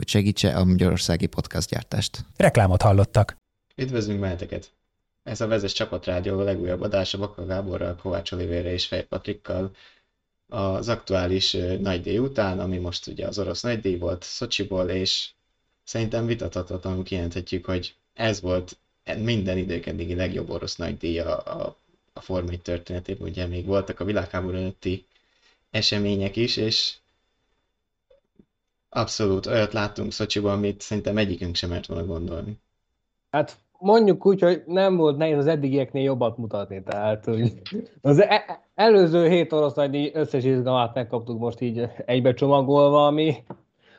hogy segítse a magyarországi podcastgyártást. Reklámot hallottak. Üdvözlünk benneteket! Ez a Vezes Csapatrádió a legújabb adása Bakka Gáborral, Kovács Olivérre és Fej Patrikkal az aktuális nagy díj után, ami most ugye az orosz nagy díj volt Szocsiból, és szerintem vitathatatlanul kijelenthetjük, hogy ez volt minden idők eddigi legjobb orosz nagy díj a, a, a Forma 1 történetében, ugye még voltak a világháború előtti események is, és abszolút olyat láttunk Szocsiban, amit szerintem egyikünk sem mert volna gondolni. Hát mondjuk úgy, hogy nem volt nehéz az eddigieknél jobbat mutatni, tehát hogy az e- előző hét orosz nagy összes izgalmát megkaptuk most így egybe csomagolva, ami,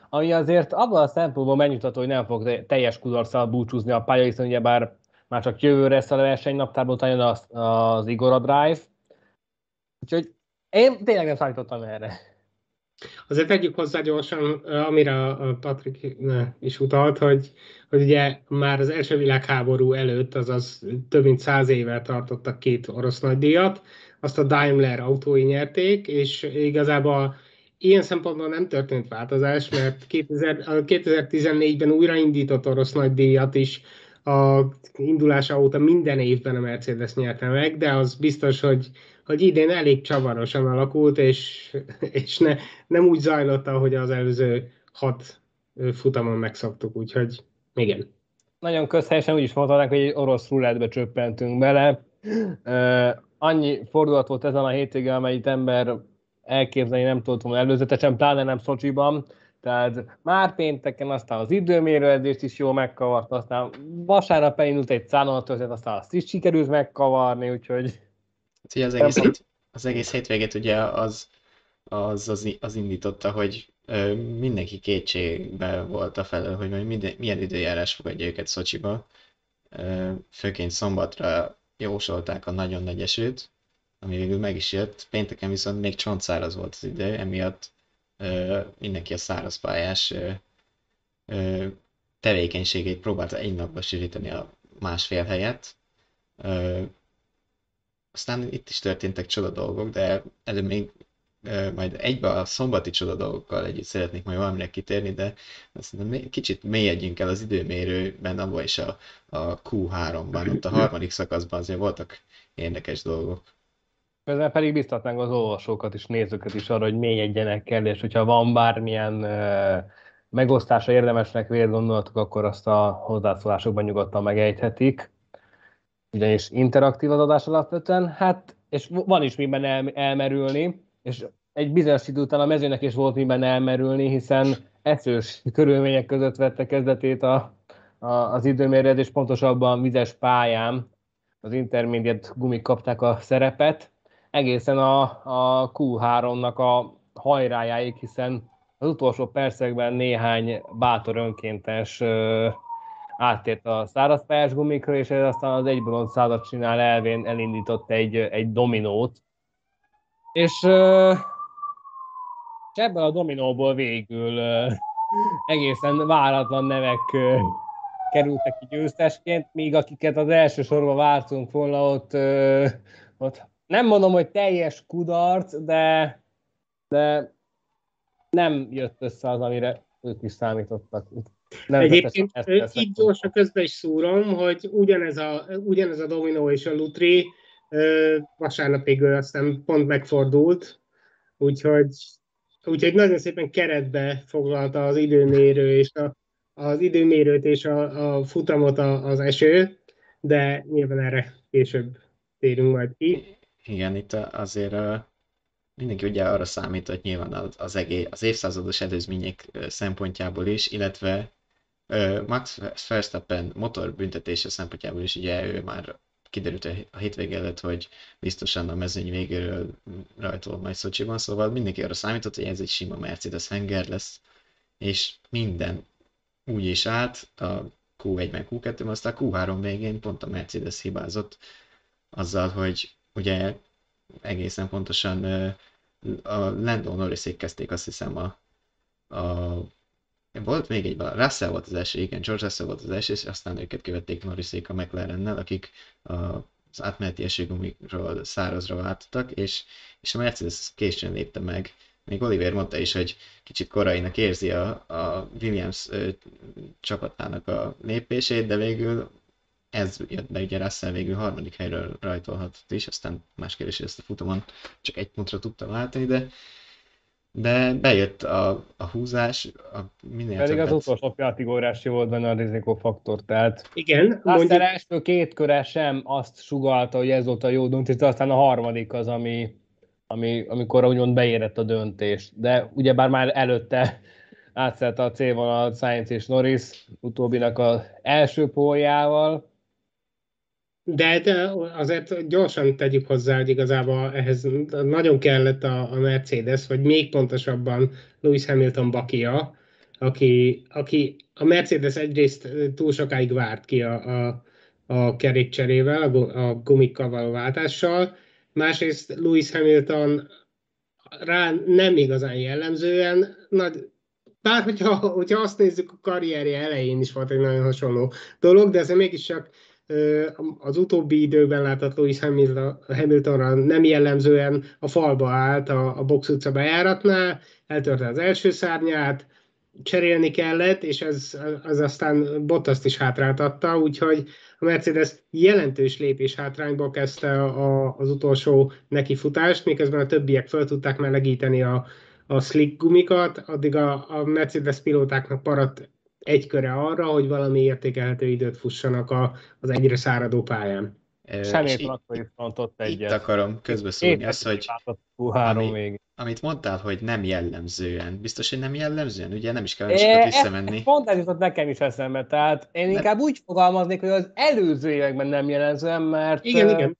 ami azért abban a szempontból megnyugtató, hogy nem fog teljes kudarccal búcsúzni a pálya, hiszen ugyebár már csak jövőre ezt a versenynaptárból jön az, az Igor a Drive. Úgyhogy én tényleg nem számítottam erre. Azért tegyük hozzá gyorsan, amire a Patrik is utalt, hogy, hogy ugye már az első világháború előtt, azaz több mint száz éve tartottak két orosz nagydíjat, azt a Daimler autói nyerték, és igazából ilyen szempontból nem történt változás, mert 2000, 2014-ben újraindított orosz nagydíjat is a indulása óta minden évben a Mercedes nyerte meg, de az biztos, hogy hogy idén elég csavarosan alakult, és, és ne, nem úgy zajlott, ahogy az előző hat futamon megszoktuk, úgyhogy igen. Nagyon közhelyesen úgy is mondhatnánk, hogy egy orosz rulettbe csöppentünk bele. Annyi fordulat volt ezen a hétvégen, amelyik ember elképzelni nem tudott volna előzetesen, pláne nem Szocsiban. Tehát már pénteken aztán az időmérőedzést is jól megkavart, aztán vasárnap elindult egy szállonatörzet, aztán azt is sikerült megkavarni, úgyhogy Ugye az egész, hét, az egész hétvégét ugye az, az, az, az indította, hogy ö, mindenki kétségbe volt a felől, hogy majd minden, milyen időjárás fogadja őket Szocsiba. Ö, főként szombatra jósolták a nagyon nagy esőt, ami végül meg is jött. Pénteken viszont még csontszáraz volt az idő, emiatt ö, mindenki a szárazpályás ö, ö, tevékenységét próbálta egy napba sűríteni a másfél helyet. Ö, aztán itt is történtek csoda dolgok, de előbb még majd egybe a szombati csoda dolgokkal együtt szeretnék majd valamire kitérni, de szerintem kicsit mélyedjünk el az időmérőben, abban is a, a Q3-ban, ott a harmadik szakaszban azért voltak érdekes dolgok. Közben pedig biztatnánk az olvasókat és nézőket is arra, hogy mélyedjenek el, és hogyha van bármilyen megosztása érdemesnek vélt gondolatok, akkor azt a hozzászólásokban nyugodtan megejthetik ugyanis interaktív az adás alapvetően, hát, és van is miben el, elmerülni, és egy bizonyos idő után a mezőnek is volt miben elmerülni, hiszen eszős körülmények között vette kezdetét a, a, az időmérőzés, pontosabban vizes pályán az intermediate gumik kapták a szerepet, egészen a, a Q3-nak a hajrájáig, hiszen az utolsó percekben néhány bátor önkéntes áttért a szárazpályás gumikra, és ez aztán az egy bronz százat csinál elvén elindított egy, egy dominót. És, és ebből a dominóból végül egészen váratlan nevek kerültek ki győztesként, míg akiket az első sorban vártunk volna, ott, ott nem mondom, hogy teljes kudarc, de, de nem jött össze az, amire ők is számítottak. Nem Egyébként ezt így gyorsan közben is szúrom, hogy ugyanez a, ugyanez a Domino és a Lutri vasárnapig aztán pont megfordult, úgyhogy, úgyhogy nagyon szépen keretbe foglalta az időmérő és a, az időmérőt és a, a futamot a, az eső, de nyilván erre később térünk majd ki. Igen, itt azért mindenki ugye arra számít, hogy nyilván az, az, egész, az évszázados előzmények szempontjából is, illetve Max Verstappen motor büntetése szempontjából is ugye ő már kiderült a hétvége előtt, hogy biztosan a mezőny végéről rajtol majd Szocsiban, szóval mindenki arra számított, hogy ez egy sima Mercedes henger lesz, és minden úgy is állt, a Q1-ben, Q2-ben, aztán a Q3 végén pont a Mercedes hibázott azzal, hogy ugye egészen pontosan a Lando Norrisék kezdték azt hiszem a, a volt még egy, Russell volt az első, igen, George Russell volt az első, és aztán őket követték Norrisék a McLarennel, akik az átmeneti esőgumikról szárazra váltottak, és, és a Mercedes későn lépte meg. Még Oliver mondta is, hogy kicsit korainak érzi a, a Williams ö, csapatának a lépését, de végül ez jött be, ugye Russell végül harmadik helyről rajtolhatott is, aztán más kérdés, ezt a futamon csak egy pontra tudta váltani, de de bejött a, a húzás, a minél Pedig többet. az utolsó piatigórási volt benne a rizikófaktor, tehát Igen, Aztán mondjuk, első két köre sem azt sugalta, hogy ez volt a jó döntés, de aztán a harmadik az, ami, ami, amikor úgymond beérett a döntés. De ugyebár már előtte átszelte a célvonalat Science és Norris utóbbinak az első póljával. de, de azért gyorsan tegyük hozzá, hogy igazából ehhez nagyon kellett a, a Mercedes, vagy még pontosabban Lewis Hamilton bakia, aki, aki a Mercedes egyrészt túl sokáig várt ki a, a, a kerékcserével, a, a gumikkal való váltással, másrészt Lewis Hamilton rá nem igazán jellemzően, nagy, bár hogyha, hogyha azt nézzük, a karrierje elején is volt egy nagyon hasonló dolog, de azért mégiscsak az utóbbi időben látott Lewis Hamilton- Hamiltonra nem jellemzően a falba állt a, a box utca bejáratnál, eltörte az első szárnyát, cserélni kellett, és ez, az aztán Bottaszt is hátráltatta, úgyhogy a Mercedes jelentős lépés hátrányba kezdte a, az utolsó nekifutást, miközben a többiek fel tudták melegíteni a, a slick gumikat, addig a, a Mercedes pilótáknak maradt egy köre arra, hogy valami értékelhető időt fussanak a, az egyre száradó pályán. Itt, akkor is frontott itt egyet. akarom közbeszólni azt, hogy Q3 ami- végig. Amit mondtál, hogy nem jellemzően. Biztos, hogy nem jellemzően? Ugye nem is kell sokat visszamenni. Pont ez jutott nekem is eszembe, tehát én Nem. inkább úgy fogalmaznék, hogy az előző években nem jellemzően, mert, Igen, igen.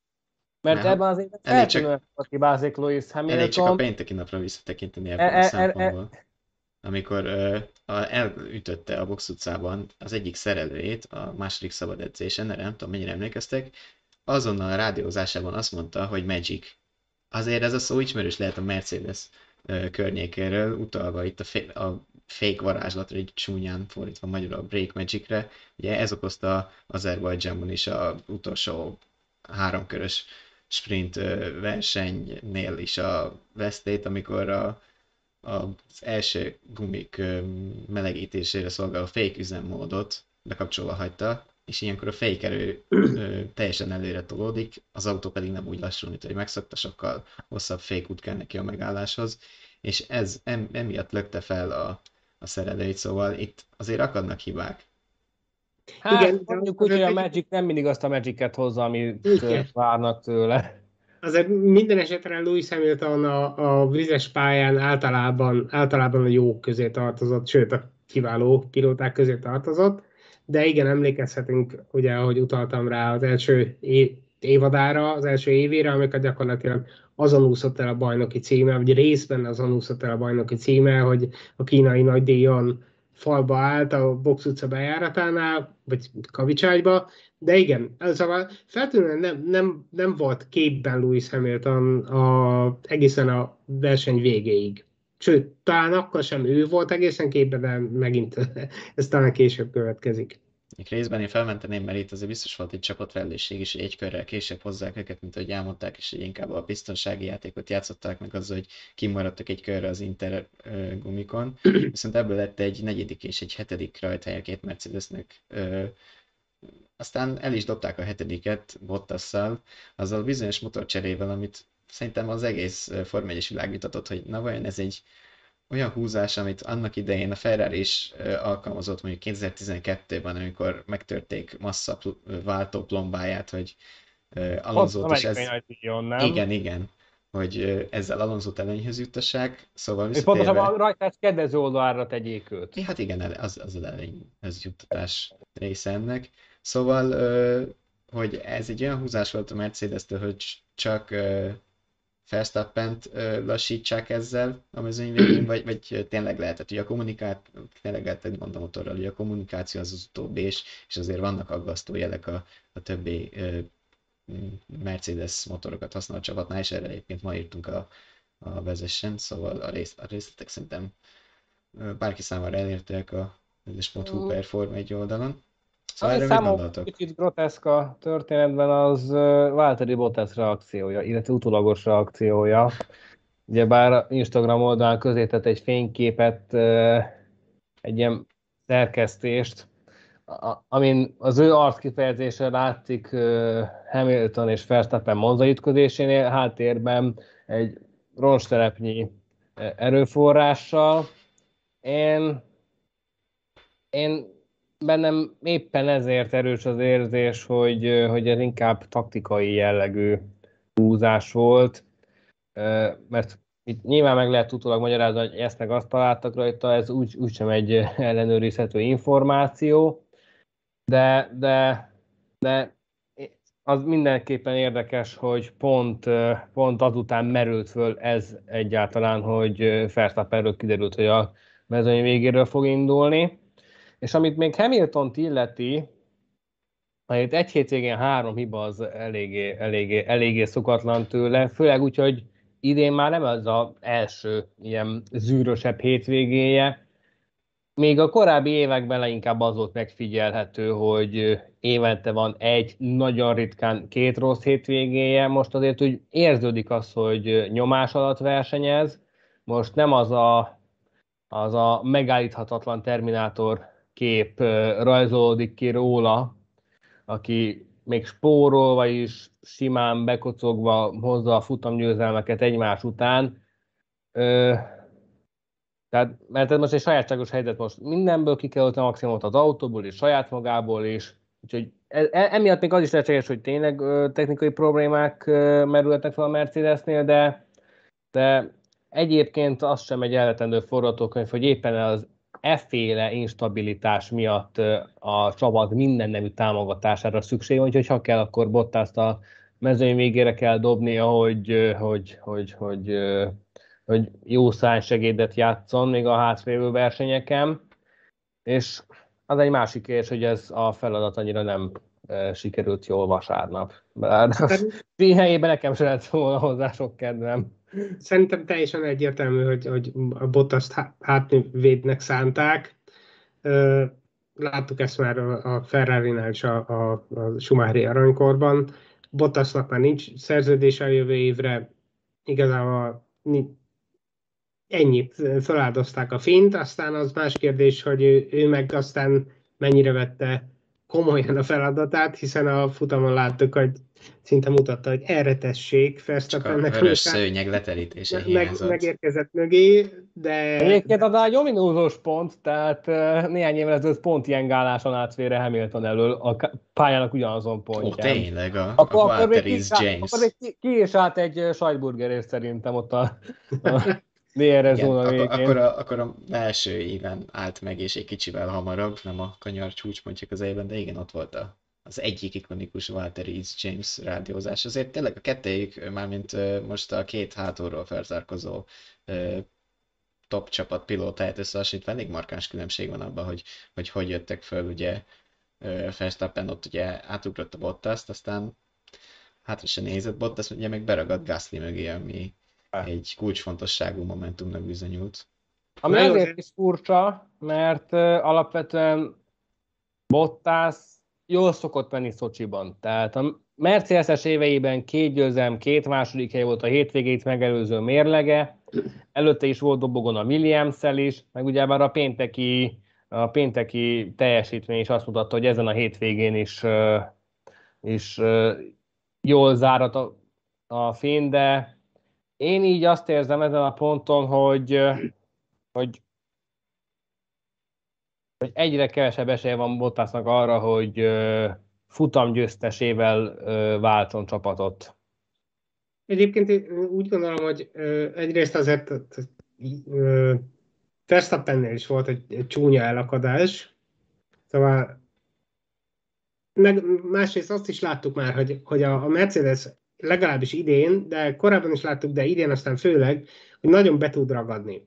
mert ebben az évben Elég csak- feltűnően hibázik Lewis Elég csak a Hamilton. pénteki napra visszatekinteni ebből E- a e- e- szempontból. Amikor ö, a, elütötte a box utcában az egyik szerelőjét a második szabad edzésen, erre nem tudom mennyire emlékeztek, azonnal a rádiózásában azt mondta, hogy Magic. Azért ez a szó ismerős lehet a Mercedes környékéről, utalva itt a, fe, a fake varázslatra, egy csúnyán fordítva magyarul a Break Magicre. Ugye ez okozta Azerbajdzsánban is a utolsó háromkörös sprint versenynél is a vesztét, amikor a, az első gumik melegítésére szolgáló fake üzemmódot bekapcsolva hagyta, és ilyenkor a fake erő ö, teljesen előre tolódik, az autó pedig nem úgy lassul, mint hogy megszokta, sokkal hosszabb fake út kell neki a megálláshoz, és ez em, emiatt lökte fel a, a szerelőit, szóval itt azért akadnak hibák. Hát, Igen, mondjuk úgy, hogy a Magic nem mindig azt a Magic-et hozza, amit Igen. várnak tőle. Azért minden esetre Lewis Hamilton a, a vizes pályán általában, általában a jó közé tartozott, sőt a kiváló pilóták közé tartozott, de igen, emlékezhetünk, ugye, ahogy utaltam rá az első évadára, az első évére, amikor gyakorlatilag azon úszott el a bajnoki címe, vagy részben azon úszott el a bajnoki címe, hogy a kínai nagydíjon falba állt a box utca bejáratánál, vagy kavicságyba, de igen, szóval feltűnően nem, nem, nem volt képben Lewis Hamilton a, egészen a verseny végéig. Sőt, talán akkor sem ő volt egészen képben, de megint ez talán később következik. Még részben én felmenteném, mert itt azért biztos volt egy csapatfelelősség is, hogy egy körrel később hozzák őket, mint ahogy elmondták, és hogy inkább a biztonsági játékot játszották meg azzal, hogy kimaradtak egy körre az Inter ö, gumikon. Viszont ebből lett egy negyedik és egy hetedik rajthely a két Mercedesnek. Ö, aztán el is dobták a hetediket Bottasszal, azzal a bizonyos motorcserével, amit szerintem az egész ö, Forma 1 világ vitatott, hogy na vajon ez egy olyan húzás, amit annak idején a Ferrari is alkalmazott mondjuk 2012-ben, amikor megtörték massza váltó plombáját, hogy ö, Alonso-t is ez... Nagydíjon, nem? Igen, igen, hogy ezzel Alonso-t előnyhöz juttassák, szóval És visszatérve... pontosabban a rajtás kedvező oldalra tegyék őt. Hát igen, az, az az előnyhöz juttatás része ennek. Szóval, hogy ez egy olyan húzás volt a Mercedes-től, hogy csak Verstappent lassítsák ezzel a mezőny végén, vagy, vagy tényleg lehetett, hogy a kommunikáció, tényleg lehetett gond a motorral, hogy a kommunikáció az az utóbbi, és, és azért vannak aggasztó jelek a, a többi Mercedes motorokat használó csapatnál, és erre egyébként ma írtunk a, a vezessen, szóval a, rész, a részletek szerintem bárki számára elértek a vezes.hu per egy oldalon. Szóval Ami számomra kicsit groteszk a történetben, az Válteri Bottas reakciója, illetve utólagos reakciója. Ugyebár Instagram oldalán közé tett egy fényképet, egy ilyen szerkesztést, amin az ő arckifejezése látszik Hamilton és Verstappen Monza ütközésénél, háttérben egy ronstelepnyi erőforrással. Én, én bennem éppen ezért erős az érzés, hogy, hogy ez inkább taktikai jellegű húzás volt, mert itt nyilván meg lehet utólag magyarázni, hogy ezt meg azt találtak rajta, ez úgy, úgysem egy ellenőrizhető információ, de, de, de az mindenképpen érdekes, hogy pont, pont azután merült föl ez egyáltalán, hogy Verstappenről kiderült, hogy a mezőny végéről fog indulni. És amit még Hamilton illeti, itt egy hétvégén három hiba az eléggé, eléggé, eléggé szokatlan tőle, főleg úgy, hogy idén már nem az az első ilyen zűrösebb hétvégéje. Még a korábbi években leginkább az volt megfigyelhető, hogy évente van egy, nagyon ritkán két rossz hétvégéje. Most azért úgy érződik az, hogy nyomás alatt versenyez. Most nem az a, az a megállíthatatlan Terminátor kép rajzolódik ki róla, aki még spórolva is, simán bekocogva hozza a futamgyőzelmeket egymás után. Ö, tehát, mert ez most egy sajátságos helyzet, most mindenből ki kell a maximumot az autóból és saját magából is, úgyhogy e, e, emiatt még az is lehetséges, hogy tényleg ö, technikai problémák ö, merültek fel a Mercedesnél, de, de egyébként az sem egy elvetendő forgatókönyv, hogy éppen az efféle instabilitás miatt a csapat minden nemű támogatására szükség van, úgyhogy ha kell, akkor Bottaszt a mezőny végére kell dobni, hogy, hogy, hogy, hogy, hogy jó segédet játszon még a hátralévő versenyeken, és az egy másik kérdés, hogy ez a feladat annyira nem sikerült jól vasárnap. Bár helyében nekem sem lett volna hozzá sok kedvem. Szerintem teljesen egyértelmű, hogy, hogy a Bottaszt hátvédnek szánták. Láttuk ezt már a Ferrari-nál és a, a, a Schumacheri aranykorban. Bottasnak már nincs szerződése a jövő évre, igazából ennyit feláldozták a fint, aztán az más kérdés, hogy ő, ő meg aztán mennyire vette komolyan a feladatát, hiszen a futamon láttuk, hogy szinte mutatta, hogy erre tessék Verstappennek. Csak a szőnyeg leterítése meg, Megérkezett mögé, de... Egyébként az egy ominózós pont, tehát néhány évvel ezelőtt pont ilyen gáláson átvér Hamilton elől a pályának ugyanazon pontján. Ó, tényleg, a, akkor, a akkor még ki, James. Akkor még ki, ki is állt egy sajtburgerért szerintem ott a, a DRS zóna végén. Akkor, akkor, a, akkor a első éven állt meg, és egy kicsivel hamarabb, nem a kanyar csúcspontjuk az évben, de igen, ott volt a, az egyik ikonikus Walter East James rádiózás. Azért tényleg a kettőjük, mármint most a két hátulról felzárkozó top csapat pilótáját összehasonlítva, elég markáns különbség van abban, hogy hogy, hogy jöttek föl, ugye Verstappen ott ugye átugrott a Bottaszt, aztán hátra se nézett Bottas, ugye meg beragadt Gasly mögé, ami egy kulcsfontosságú momentumnak bizonyult. Ami azért is furcsa, mert alapvetően Bottas jól szokott menni Szocsiban. Tehát a Mercedes-es éveiben két győzelem, két második hely volt a hétvégét megelőző mérlege, előtte is volt dobogon a williams is, meg ugye már a pénteki, a pénteki teljesítmény is azt mutatta, hogy ezen a hétvégén is, is jól zárat a, a fény, de én így azt érzem ezen a ponton, hogy, hogy, hogy egyre kevesebb esélye van Bottasnak arra, hogy futamgyőztesével váltson csapatot. Egyébként én úgy gondolom, hogy egyrészt azért Verstappennél is volt egy, csúnya elakadás, szóval meg másrészt azt is láttuk már, hogy, hogy a Mercedes legalábbis idén, de korábban is láttuk, de idén aztán főleg, hogy nagyon be tud ragadni.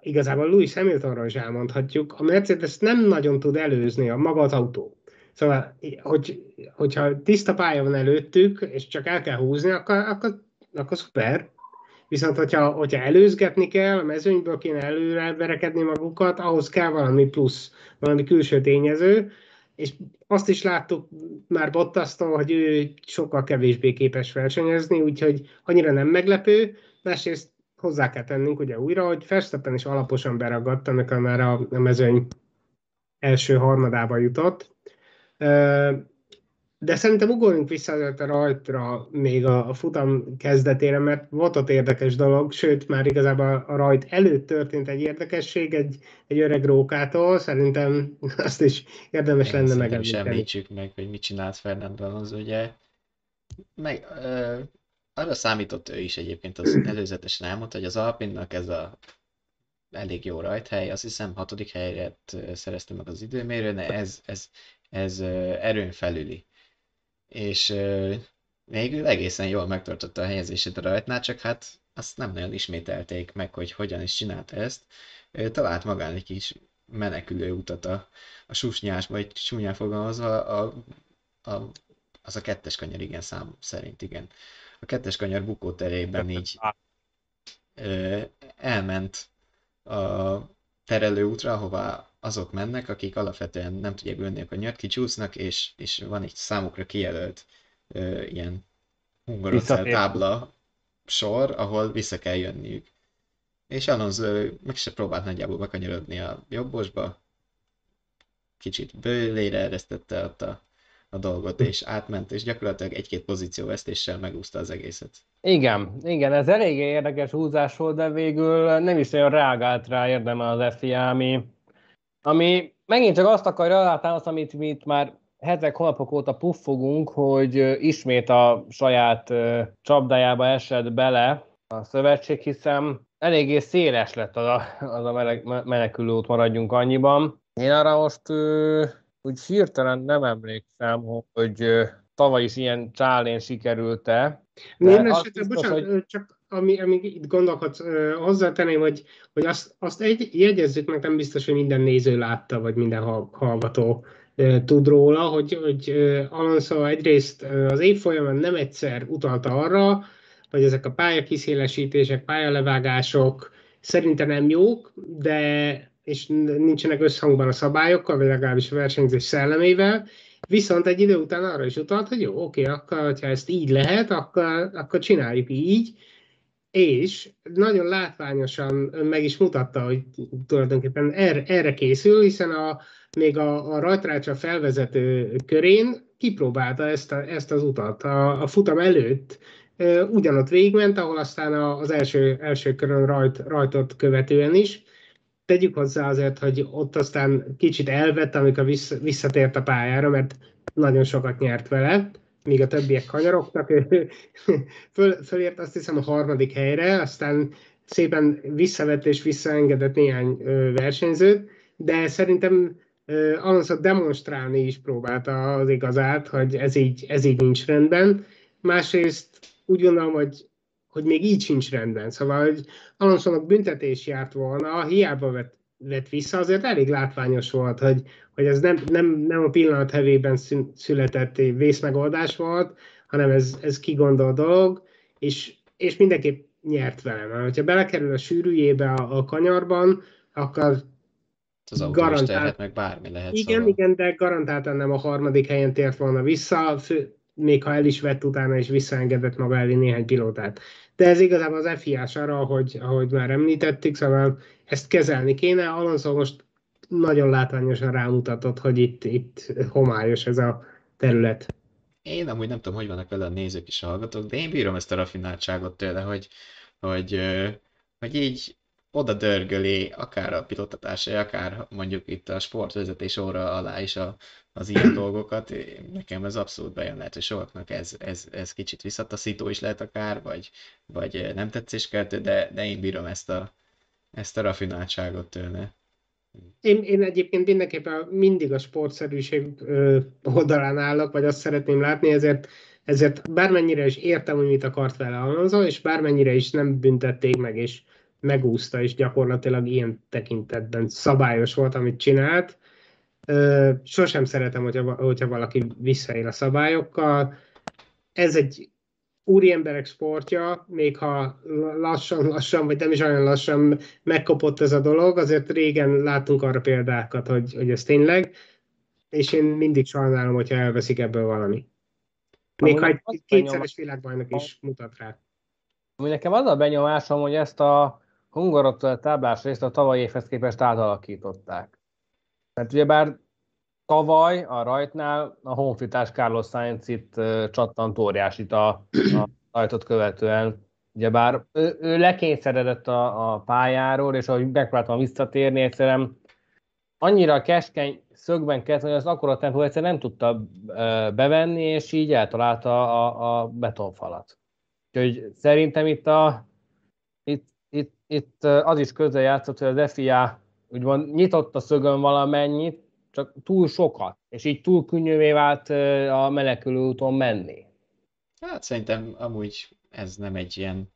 Igazából Louis Hamiltonról is elmondhatjuk, a Mercedes nem nagyon tud előzni a maga az autó. Szóval, hogy, hogyha tiszta pálya van előttük, és csak el kell húzni, akkor, akkor, akkor szuper. Viszont, hogyha, hogyha előzgetni kell, a mezőnyből kéne előre verekedni magukat, ahhoz kell valami plusz, valami külső tényező, és azt is láttuk már Bottasztól, hogy ő sokkal kevésbé képes versenyezni, úgyhogy annyira nem meglepő. Másrészt hozzá kell tennünk ugye újra, hogy Verstappen is alaposan beragadt, amikor már a mezőny első harmadába jutott. De szerintem ugorjunk vissza a rajtra még a, a futam kezdetére, mert volt ott érdekes dolog, sőt, már igazából a rajt előtt történt egy érdekesség egy, egy öreg rókától, szerintem azt is érdemes Én lenne megemlíteni. Sem említsük meg, hogy mit csinált Fernando Alonso, ugye meg, ö, arra számított ő is egyébként, az előzetesen elmondta, hogy az Alpinnak ez a elég jó rajthely, azt hiszem hatodik helyet szerezte meg az időmérőn, ez, ez, ez erőn felüli és végül egészen jól megtartotta a helyezését a rajtnál, csak hát azt nem nagyon ismételték meg, hogy hogyan is csinálta ezt. Talált magán egy kis menekülő utat a, a susnyás, vagy csúnyán fogalmazva, a, a, az a kettes kanyar, igen, szám szerint, igen. A kettes kanyar bukóterében így ö, elment a terelő útra, ahová azok mennek, akik alapvetően nem tudják ülni a kanyart, kicsúsznak, és, és van egy számukra kijelölt ö, ilyen hungarocell tábla sor, ahol vissza kell jönniük. És Alonso meg se próbált nagyjából bekanyarodni a jobbosba, kicsit bőlére eresztette ott a, a dolgot, és átment, és gyakorlatilag egy-két pozícióvesztéssel megúszta az egészet. Igen, igen, ez eléggé érdekes húzás volt, de végül nem is olyan reagált rá érdeme az FIA, ami ami megint csak azt akarja alátámaszt, amit mi itt már hetek, hónapok óta puffogunk, hogy ismét a saját csapdájába esett bele a szövetség, hiszen eléggé széles lett az a, az a menekülőt, maradjunk annyiban. Én arra most úgy hirtelen nem emlékszem, hogy tavaly is ilyen csálén sikerült-e. Minden esetre, bocsánat, hogy... csak ami, ami itt gondolkodsz, hozzátenném, hogy, hogy azt, azt egy, jegyezzük meg, nem biztos, hogy minden néző látta, vagy minden hallgató tud róla, hogy, hogy Alonso egyrészt az év folyamán nem egyszer utalta arra, hogy ezek a pályakiszélesítések, pályalevágások szerintem nem jók, de és nincsenek összhangban a szabályokkal, vagy legalábbis a versenyzés szellemével, viszont egy idő után arra is utalt, hogy jó, oké, akkor ha ezt így lehet, akkor, akkor csináljuk így, és nagyon látványosan meg is mutatta, hogy tulajdonképpen erre, erre készül, hiszen a, még a, a rajtrácsa felvezető körén kipróbálta ezt, a, ezt az utat. A, a futam előtt ugyanott végigment, ahol aztán az első, első körön rajt, rajtot követően is. Tegyük hozzá azért, hogy ott aztán kicsit elvett, amikor vissza, visszatért a pályára, mert nagyon sokat nyert vele míg a többiek kanyarogtak, ő föl, fölért azt hiszem a harmadik helyre, aztán szépen visszavett és visszaengedett néhány versenyzőt, de szerintem Alonso demonstrálni is próbálta az igazát, hogy ez így, ez így nincs rendben. Másrészt úgy gondolom, hogy, hogy még így sincs rendben. Szóval, hogy Alonso-nak büntetés járt volna, hiába vett vett vissza, azért elég látványos volt, hogy, hogy ez nem, nem, nem a pillanat hevében született vészmegoldás volt, hanem ez, ez kigondol dolog, és, és mindenképp nyert vele. Mert ha belekerül a sűrűjébe a, a kanyarban, akkor az autó garantált, meg bármi lehet. Igen, szóval. igen, de garantáltan nem a harmadik helyen tért volna vissza, fő, még ha el is vett utána, és visszaengedett maga elé néhány pilótát. De ez igazából az FIA-s arra, ahogy, ahogy már említettük, szóval ezt kezelni kéne. Alonso most nagyon látványosan rámutatott, hogy itt, itt homályos ez a terület. Én amúgy nem tudom, hogy vannak vele a nézők és hallgatók, de én bírom ezt a rafináltságot tőle, hogy, hogy, hogy így oda dörgöli, akár a pilotatásai, akár mondjuk itt a sportvezetés óra alá is a, az ilyen dolgokat. Nekem ez abszolút bejön lehet, hogy sokaknak ez, ez, ez kicsit visszataszító is lehet akár, vagy, vagy nem tetszéskeltő, de, de én bírom ezt a, ezt a rafináltságot tőle. Én, én egyébként mindenképpen mindig a sportszerűség oldalán állok, vagy azt szeretném látni, ezért ezért bármennyire is értem, hogy mit akart vele Alonso, és bármennyire is nem büntették meg, és megúszta, és gyakorlatilag ilyen tekintetben szabályos volt, amit csinált. Sosem szeretem, hogyha, hogyha valaki visszaél a szabályokkal. Ez egy úri emberek sportja, még ha lassan-lassan, vagy nem is olyan lassan megkopott ez a dolog, azért régen láttunk arra példákat, hogy, hogy ez tényleg, és én mindig sajnálom, hogyha elveszik ebből valami. Még ha egy kétszeres világbajnok is mutat rá. Nekem az a benyomásom, hogy ezt a hungarot táblás részt a tavalyi évhez képest átalakították. Mert ugyebár tavaly a rajtnál a honfitás Carlos Sainz itt csattant óriásit a, a rajtot követően. Ugyebár ő, ő lekényszeredett a, a pályáról, és ahogy megpróbáltam visszatérni, egyszerűen annyira keskeny szögben kezd, hogy az akkora tempó egyszerűen nem tudta bevenni, és így eltalálta a, a betonfalat. Úgyhogy szerintem itt, a, itt, itt, itt az is közel játszott, hogy az FIA úgymond nyitott a szögön valamennyit, csak túl sokat, és így túl könnyűvé vált a menekülő úton menni. Hát szerintem amúgy ez nem egy ilyen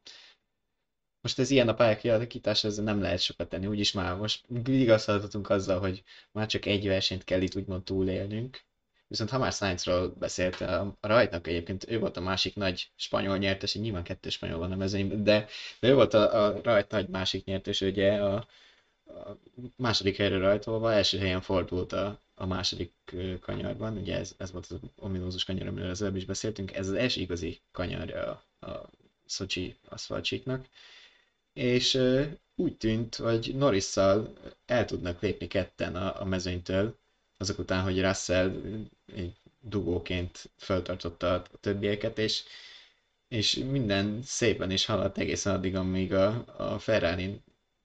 most ez ilyen a pálya kialakítás, ezzel nem lehet sokat tenni, úgyis már most vigasztalhatunk azzal, hogy már csak egy versenyt kell itt úgymond túlélnünk. Viszont ha már Sainzról beszélt, a rajtnak egyébként ő volt a másik nagy spanyol nyertes, nyilván kettő spanyol van a mezőny, de, de ő volt a, a rajt nagy másik nyertes, ugye a, második helyre rajtolva, első helyen fordult a, a második kanyarban, ugye ez, ez volt az ominózus kanyar, amiről az előbb is beszéltünk, ez az első igazi kanyarja a, a Szocsi aszfaltcsíknak, és úgy tűnt, hogy Norrisszal el tudnak lépni ketten a, a mezőnytől, azok után, hogy Russell egy dugóként föltartotta a többieket, és, és minden szépen is haladt egészen addig, amíg a, a ferrari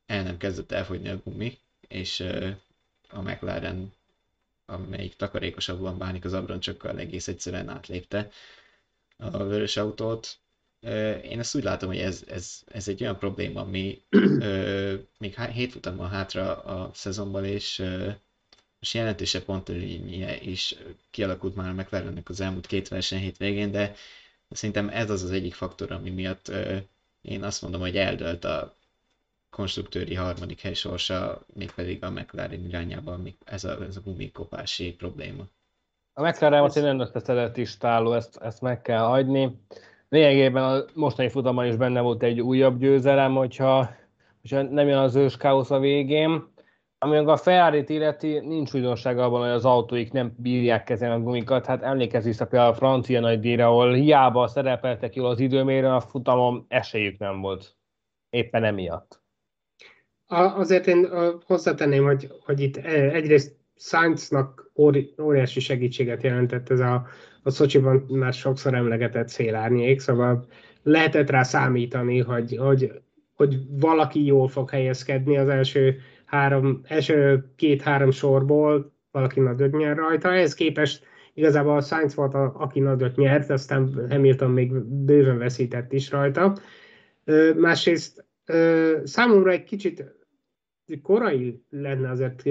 el nem kezdett elfogyni a gumi, és a McLaren, amelyik takarékosabban bánik az abroncsokkal, egész egyszerűen átlépte a vörös autót, én ezt úgy látom, hogy ez, ez, ez egy olyan probléma, ami még hét futam van hátra a szezonban, és most jelentősebb pontelénye is kialakult már a McLarennek az elmúlt két verseny hét végén, de szerintem ez az az egyik faktor, ami miatt én azt mondom, hogy eldölt a konstruktőri harmadik hely sorsa, mégpedig a McLaren irányában ez a, ez a gumikopási probléma. A McLaren az egy nem összeszedett is táló, ezt, ezt meg kell hagyni lényegében a mostani futamban is benne volt egy újabb győzelem, hogyha, hogyha nem jön az ős káosz a végén. Ami a ferrari illeti, nincs újdonság abban, hogy az autóik nem bírják kezelni a gumikat. Hát emlékezz vissza például a francia nagydíjra, ahol hiába szerepeltek jól az időmérőn, a futamon esélyük nem volt. Éppen emiatt. Azért én hozzátenném, hogy, hogy itt e, egyrészt Sainznak óriási segítséget jelentett ez a a Szocsiban már sokszor emlegetett szélárnyék, szóval lehetett rá számítani, hogy, hogy, hogy valaki jól fog helyezkedni az első, három, első két-három sorból, valaki nagyot nyer rajta. Ehhez képest igazából a Sainz volt, a, aki nagyot nyert, aztán Hamilton még bőven veszített is rajta. Másrészt számomra egy kicsit korai lenne azért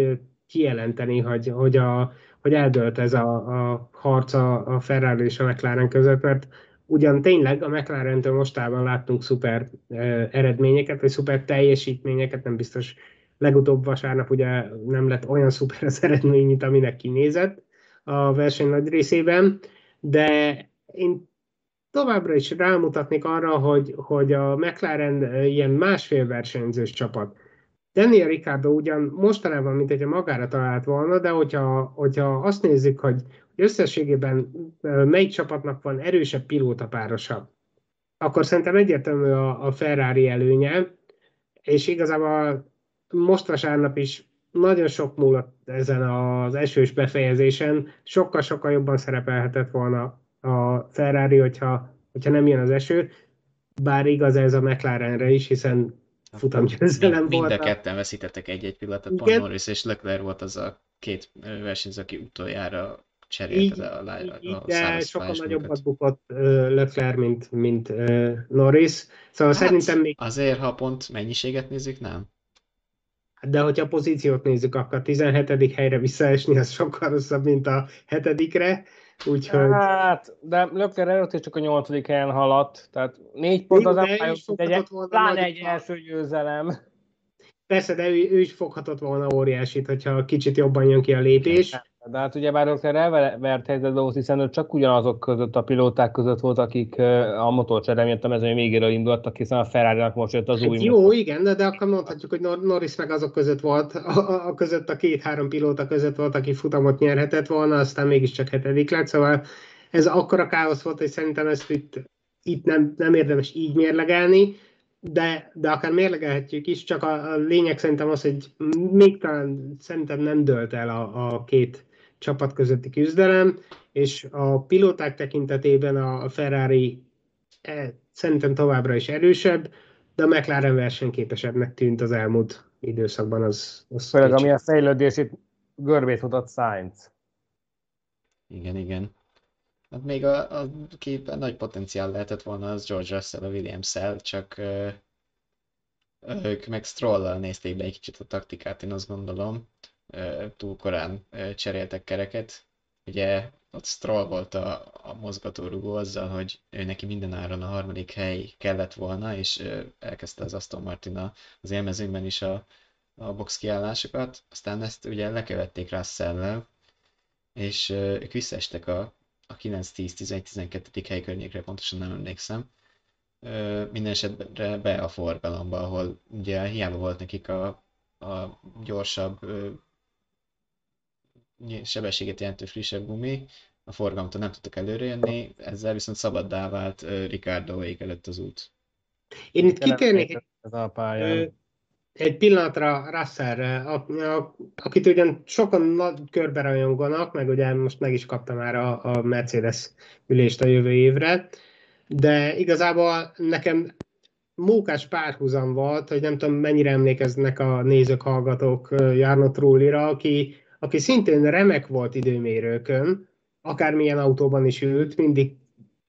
kijelenteni, hogy, hogy, a, hogy eldölt ez a, a harc a, a Ferrari és a McLaren között, mert ugyan tényleg a McLaren-től mostában láttunk szuper eredményeket, vagy szuper teljesítményeket, nem biztos legutóbb vasárnap ugye nem lett olyan szuper az eredmény, mint aminek kinézett a verseny nagy részében, de én továbbra is rámutatnék arra, hogy, hogy a McLaren ilyen másfél versenyzős csapat. Daniel Ricardo ugyan mostanában, mint hogyha magára talált volna, de hogyha, hogyha azt nézzük, hogy összességében melyik csapatnak van erősebb pilótapárosa, akkor szerintem egyértelmű a, a Ferrari előnye, és igazából most vasárnap is nagyon sok múlott ezen az esős befejezésen, sokkal-sokkal jobban szerepelhetett volna a Ferrari, hogyha, hogyha nem jön az eső, bár igaz ez a McLarenre is, hiszen futamgyőzelem volt. Mind a ketten veszítettek egy-egy pillanatot, pont Norris és Leclerc volt az a két versenyző, aki utoljára cserélte a, a, a, a De sokkal nagyobbat bukott Leclerc, mint, mint Norris. Szóval hát, szerintem még... Azért, ha pont mennyiséget nézzük, nem? De hogyha a pozíciót nézzük, akkor a 17. helyre visszaesni, az sokkal rosszabb, mint a hetedikre. Úgyhogy... Hát, de Lökler előtt is csak a nyolcadik helyen haladt, tehát négy pont az nem egy, pláne egy első győzelem. Persze, de ő, ő is foghatott volna óriásit, hogyha kicsit jobban jön ki a lépés. De hát ugye bár Lökler elvert helyzetbe hiszen ő csak ugyanazok között, a pilóták között volt, akik a motorcsere miatt a mezőny végéről indultak, hiszen a ferrari most jött az hát új Jó, motor. igen, de, de akkor mondhatjuk, hogy Norris meg azok között volt, a, a között a két-három pilóta között volt, aki futamot nyerhetett volna, aztán mégiscsak hetedik lett, szóval ez akkora káosz volt, hogy szerintem ezt itt, itt nem, nem érdemes így mérlegelni de, de akár mérlegelhetjük is, csak a, a lényeg szerintem az, hogy még talán szerintem nem dölt el a, a két csapat közötti küzdelem, és a pilóták tekintetében a Ferrari e, szerintem továbbra is erősebb, de a McLaren versenyképesebbnek tűnt az elmúlt időszakban. Az, az Főleg ami a fejlődését görbét mutat Sainz. Igen, igen. Hát még a, a képen nagy potenciál lehetett volna az George Russell a Williams-szel, csak ö, ők meg stroll nézték be egy kicsit a taktikát, én azt gondolom. Túl korán cseréltek kereket. Ugye ott Stroll volt a, a mozgatórugó azzal, hogy ő neki mindenáron a harmadik hely kellett volna, és elkezdte az Aston Martin az élmezőnyben is a, a box kiállásokat, aztán ezt ugye lekövették Russell-lel, és ők visszaestek a a 9-10-11-12. hely környékre, pontosan nem emlékszem. Minden esetre be a forgalomba, ahol ugye hiába volt nekik a, a gyorsabb sebességet jelentő frissebb gumi, a forgalomtól nem tudtak előrejönni, ezzel viszont szabaddá vált Ricardo előtt az út. Én itt kitérnék pályán egy pillanatra Russellre, akit ugyan sokan nagy körbe rajonganak, meg ugye most meg is kapta már a, a Mercedes ülést a jövő évre, de igazából nekem mókás párhuzam volt, hogy nem tudom mennyire emlékeznek a nézők, hallgatók Jarno Trullira, aki, aki szintén remek volt időmérőkön, akármilyen autóban is ült, mindig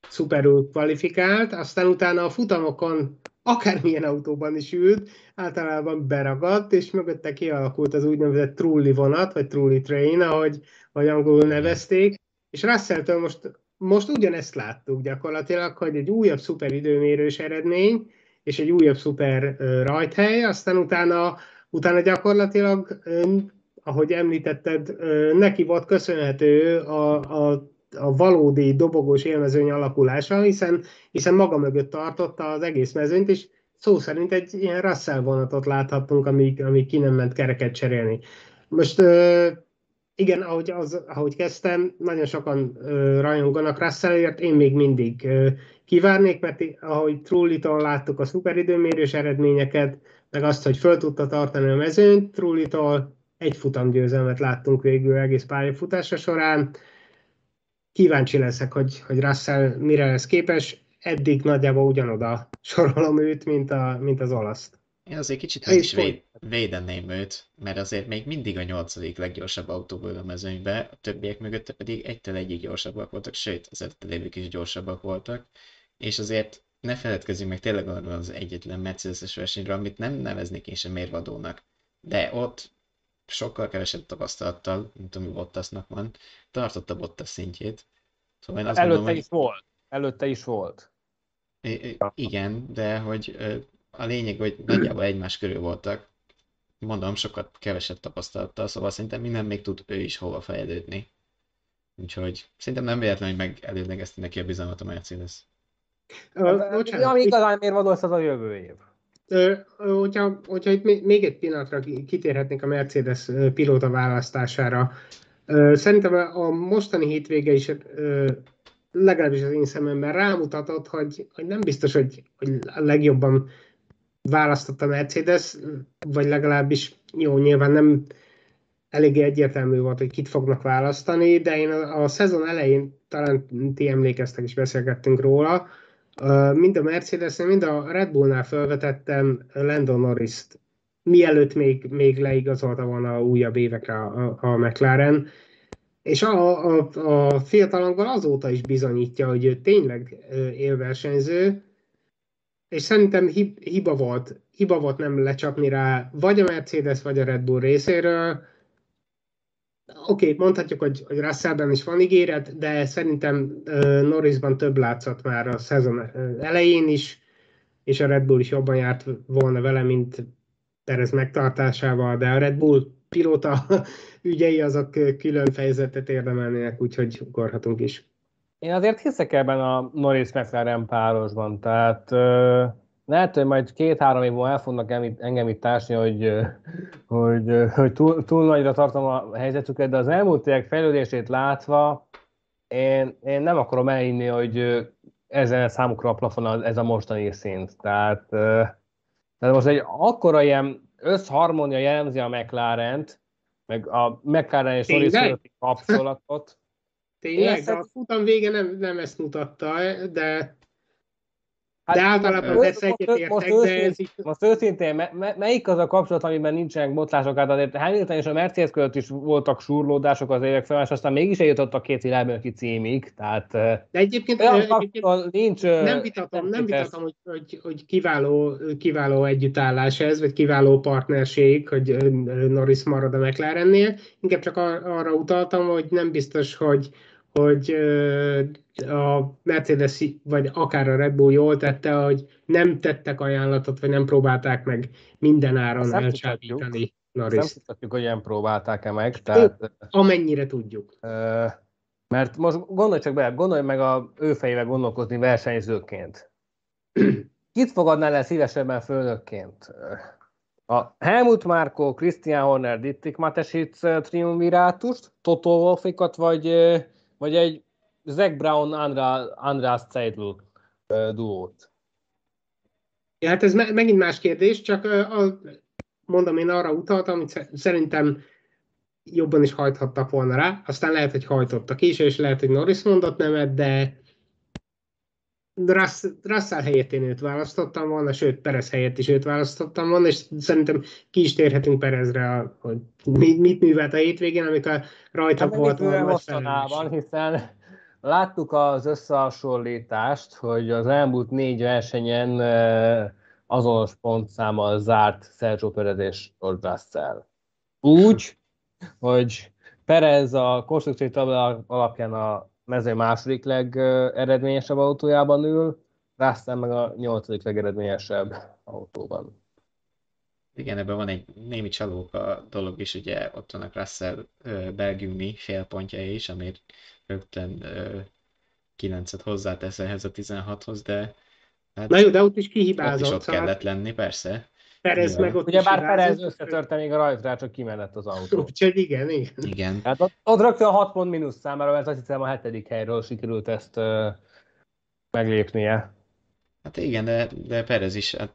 szuperül kvalifikált, aztán utána a futamokon akármilyen autóban is ült, általában beragadt, és mögötte kialakult az úgynevezett trulli vonat, vagy trulli train, ahogy, ahogy angolul nevezték, és Russell-től most, most ugyanezt láttuk gyakorlatilag, hogy egy újabb szuper időmérős eredmény, és egy újabb szuper rajthely, aztán utána, utána gyakorlatilag, ahogy említetted, neki volt köszönhető a, a a valódi dobogós élmezőny alakulása, hiszen, hiszen maga mögött tartotta az egész mezőnyt, és szó szerint egy ilyen Russell vonatot láthattunk, amíg, amíg ki nem ment kereket cserélni. Most igen, ahogy, az, ahogy kezdtem, nagyon sokan rajonganak Russellért, én még mindig kivárnék, mert ahogy Trullitól láttuk a szuperidőmérős eredményeket, meg azt, hogy föl tudta tartani a mezőnyt, Trullitól egy futamgyőzelmet láttunk végül egész pályafutása során, kíváncsi leszek, hogy, hogy Russell mire lesz képes. Eddig nagyjából ugyanoda sorolom őt, mint, a, mint az olaszt. Én azért kicsit meg is véd, védeném őt, mert azért még mindig a nyolcadik leggyorsabb autóból a mezőnybe, a többiek mögötte pedig egytől egyik gyorsabbak voltak, sőt, az előbb is gyorsabbak voltak, és azért ne feledkezzünk meg tényleg arról az egyetlen Mercedes-es versenyről, amit nem neveznék én sem mérvadónak. De ott sokkal kevesebb tapasztalattal, mint ami Bottasnak van, tartotta Bottas szintjét. Szóval én azt Előtte mondom, is hogy... volt. Előtte is volt. I- igen, de hogy a lényeg, hogy nagyjából egymás körül voltak. Mondom, sokat kevesebb tapasztalattal, szóval szerintem minden még tud ő is hova fejlődni. Úgyhogy szerintem nem véletlen, hogy megelőlegezte neki a bizalmat a Mercedes. Bocsánat. Ami igazán miért van az a jövő év. Hogyha, hogyha itt még egy pillanatra kitérhetnénk a Mercedes pilóta választására, szerintem a mostani hétvége is legalábbis az én szememben rámutatott, hogy, hogy nem biztos, hogy, hogy a legjobban választott a Mercedes, vagy legalábbis jó, nyilván nem eléggé egyértelmű volt, hogy kit fognak választani, de én a, a szezon elején talán ti emlékeztek és beszélgettünk róla, mind a mercedes mind a Red Bullnál felvetettem Landon Norris-t, mielőtt még, még leigazolta volna a újabb évekre a, a McLaren, és a, a, a fiatalanggal azóta is bizonyítja, hogy ő tényleg élversenyző, és szerintem hib, hiba volt, hiba volt nem lecsapni rá, vagy a Mercedes, vagy a Red Bull részéről, Oké, okay, mondhatjuk, hogy, hogy Russellben is van ígéret, de szerintem Norrisban több látszott már a szezon elején is, és a Red Bull is jobban járt volna vele, mint Perez megtartásával, de a Red Bull pilóta ügyei azok külön fejezetet érdemelnének, úgyhogy ugorhatunk is. Én azért hiszek ebben a Norris McLaren párosban, tehát uh, lehet, hogy majd két-három év múlva el fognak engem itt társni, hogy, hogy, hogy túl, túl nagyra tartom a helyzetüket, de az elmúlt évek fejlődését látva én, én nem akarom elhinni, hogy ezen számukra a plafon ez a mostani szint. Tehát, tehát most egy akkora ilyen összharmónia jellemzi a McLaren-t, meg a McLaren és Norris kapcsolatot. Tényleg, de a futam vége nem, nem ezt mutatta, de Hát, de általában most, egyetértek, most, most, de ez. Most őszintén, me, melyik az a kapcsolat, amiben nincsenek botlások? Hát azért Hamilton és a Mercedes között is voltak surlódások az évek fel, és aztán mégis eljutott a két világbajnoki címig, tehát... De egyébként, egyébként nincs, nem vitatom, nem vitatom hogy, hogy, hogy kiváló, kiváló együttállás ez, vagy kiváló partnerség, hogy Norris marad a McLarennél. Inkább csak arra utaltam, hogy nem biztos, hogy hogy a Mercedes vagy akár a Red Bull jól tette, hogy nem tettek ajánlatot, vagy nem próbálták meg minden áron elcsábítani Norris. Nem tudhatjuk, hogy ilyen próbálták-e meg. Tehát, amennyire tudjuk. Mert most gondolj csak be, gondolj meg a ő fejével gondolkozni versenyzőként. Kit fogadnál el szívesebben főnökként? A Helmut Márko, Christian Horner, Dittik Matesic triumvirátust, Toto Wolfikat, vagy vagy egy Zack Brown, András, Zeidl duót? Ja, hát ez me- megint más kérdés, csak a, mondom, én arra utaltam, hogy szerintem jobban is hajthattak volna rá, aztán lehet, hogy hajtottak is, és lehet, hogy Norris mondott nemet, de Russell helyett én őt választottam volna, sőt, Perez helyett is őt választottam volna, és szerintem ki is térhetünk Perezre, hogy mit, mit művelt a hétvégén, amikor rajta hát volt volna mostanában, hiszen láttuk az összehasonlítást, hogy az elmúlt négy versenyen azonos pontszámmal zárt Sergio Perez és George Russell. Úgy, hogy Perez a konstrukciói tabla alapján a mező második legeredményesebb autójában ül, Russell meg a nyolcadik legeredményesebb autóban. Igen, ebben van egy némi csalóka dolog is, ugye ott vannak Russell belgiumi félpontjai is, amit rögtön 9-et hozzátesz ehhez a 16-hoz, de hát Na jó, de ott is kihibázott. Ott is ott szóval... kellett lenni, persze. Perez meg ott Ugye bár Perez összetörte még a rajtra, csak kimenett az autó. Úgyhogy igen, igen. igen. Hát ott, ott rögtön 6 pont mínusz számára, mert azt hiszem a hetedik helyről sikerült ezt uh, meglépnie. Hát igen, de, de Perez is hát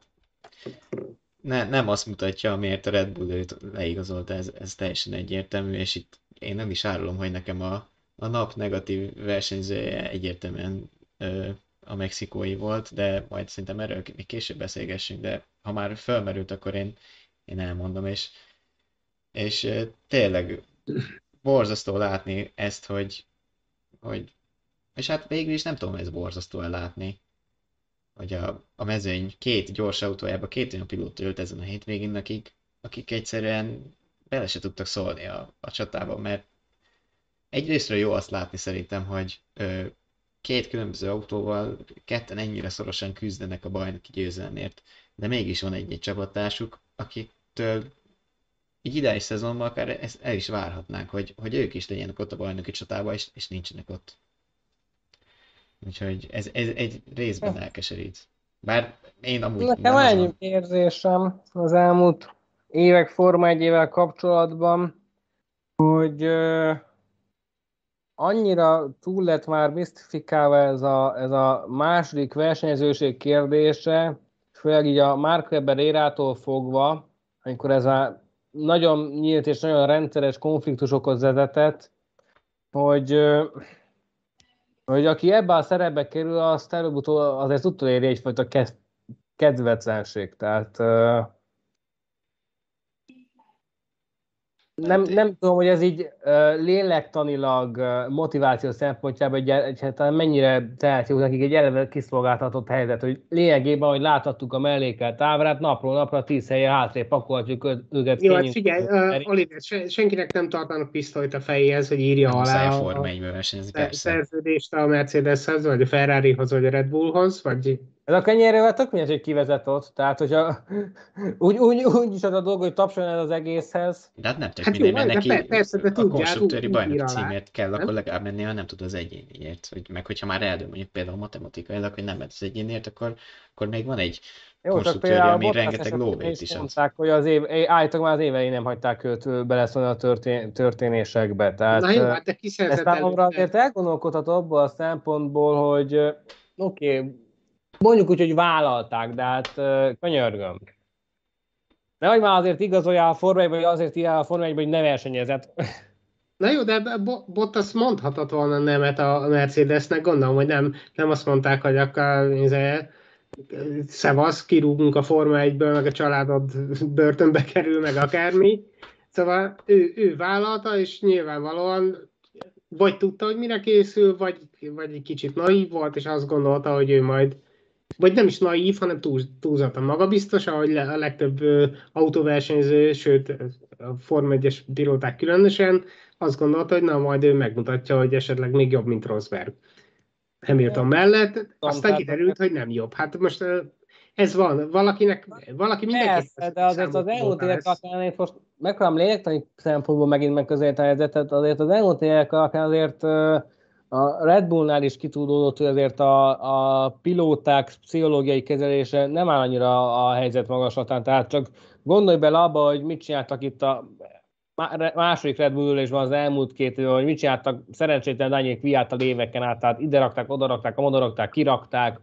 ne, nem azt mutatja, amiért a Red Bull őt leigazolta, ez, ez teljesen egyértelmű, és itt én nem is árulom, hogy nekem a, a nap negatív versenyzője egyértelműen ö, a mexikói volt, de majd szerintem erről még később beszélgessünk, de ha már felmerült, akkor én, én elmondom, és, és tényleg borzasztó látni ezt, hogy, hogy és hát végül is nem tudom, ez borzasztó látni, hogy a, a mezőny két gyors autójába két olyan pilóta ült ezen a hétvégén, akik, akik egyszerűen bele se tudtak szólni a, a csatába, mert egyrésztről jó azt látni szerintem, hogy ö, két különböző autóval ketten ennyire szorosan küzdenek a bajnoki győzelemért, de mégis van egy-egy csapattársuk, akiktől így ideális szezonban akár ezt el is várhatnánk, hogy, hogy ők is legyenek ott a bajnoki csatában, és, és nincsenek ott. Úgyhogy ez, ez egy részben elkeserít. Bár én amúgy... Nekem ennyi azon... érzésem az elmúlt évek Forma egyével kapcsolatban, hogy annyira túl lett már misztifikálva ez a, ez a második versenyzőség kérdése, főleg így a Mark Webber érától fogva, amikor ez a nagyon nyílt és nagyon rendszeres konfliktusokhoz vezetett, hogy, hogy aki ebbe a szerepbe kerül, azt előbb-utóbb azért utoléri egyfajta kedvetlenség. Tehát nem, nem tudom, hogy ez így lélektanilag, motiváció szempontjából egy, egyáltalán mennyire teheti nekik egy eleve kiszolgáltatott helyzet, hogy lényegében, hogy láthattuk a mellékelt ábrát, napról napra tíz helye hátrébb pakolhatjuk őket. Jó, hát figyelj, uh, Oliver, senkinek nem tartanak pisztolyt a fejéhez, hogy írja nem alá a, Forma 1 szerződést a Mercedeshez, vagy a Ferrarihoz, vagy a Red Bullhoz, vagy ez a kenyérrel tök mindegy, hogy kivezet ott. Tehát, hogyha úgy, úgy, úgy is az a dolog, hogy tapsoljon az egészhez. De hát nem tök hát mindegy, mert neki persze, de a konstruktőri bajnok címért kell, nem? akkor legalább menni, ha nem tud az egyéniért. Hogy, meg hogyha már eldől mondjuk például matematikailag, hogy nem ment az egyéniért, akkor, akkor még van egy jó, konstruktőri, ami rengeteg lóvét is mondták, hogy az év, állítólag már az évei nem hagyták őt beleszólni a történ, történésekbe. Tehát, Na jó, hát de kiszerzett Ez számomra azért elgondolkodható abból a szempontból, hogy oké, okay, mondjuk úgy, hogy vállalták, de hát könyörgöm. Nehogy már azért igazolja a Forma vagy azért írja a Forma hogy ne versenyezett. Na jó, de Bottas mondhatott volna nemet a Mercedesnek, gondolom, hogy nem, nem azt mondták, hogy akkor izé, szevasz, kirúgunk a Forma 1-ből, meg a családod börtönbe kerül, meg akármi. Szóval ő, ő vállalta, és nyilvánvalóan vagy tudta, hogy mire készül, vagy, vagy egy kicsit naív volt, és azt gondolta, hogy ő majd vagy nem is naív, hanem túl, túlzottan magabiztos, ahogy a legtöbb autóversenyző, sőt a Form 1-es pilóták különösen, azt gondolta, hogy na majd ő megmutatja, hogy esetleg még jobb, mint Rosberg. Hamilton mellett, aztán kiderült, hogy nem jobb. Hát most ez van, valakinek, valaki mindenki... Persze, de azért az elmúlt évek alapján, én most megpróbálom lélektani szempontból megint megközelíteni a helyzetet, azért az elmúlt évek alapján azért a Red Bullnál is kitudódott, hogy azért a, a pilóták pszichológiai kezelése nem áll annyira a helyzet magaslatán, tehát csak gondolj bele abba, hogy mit csináltak itt a második Red Bull van az elmúlt két év, hogy mit csináltak szerencsétlen Daniel Kviát a éveken át, tehát ide rakták, rakták, oda rakták, kirakták,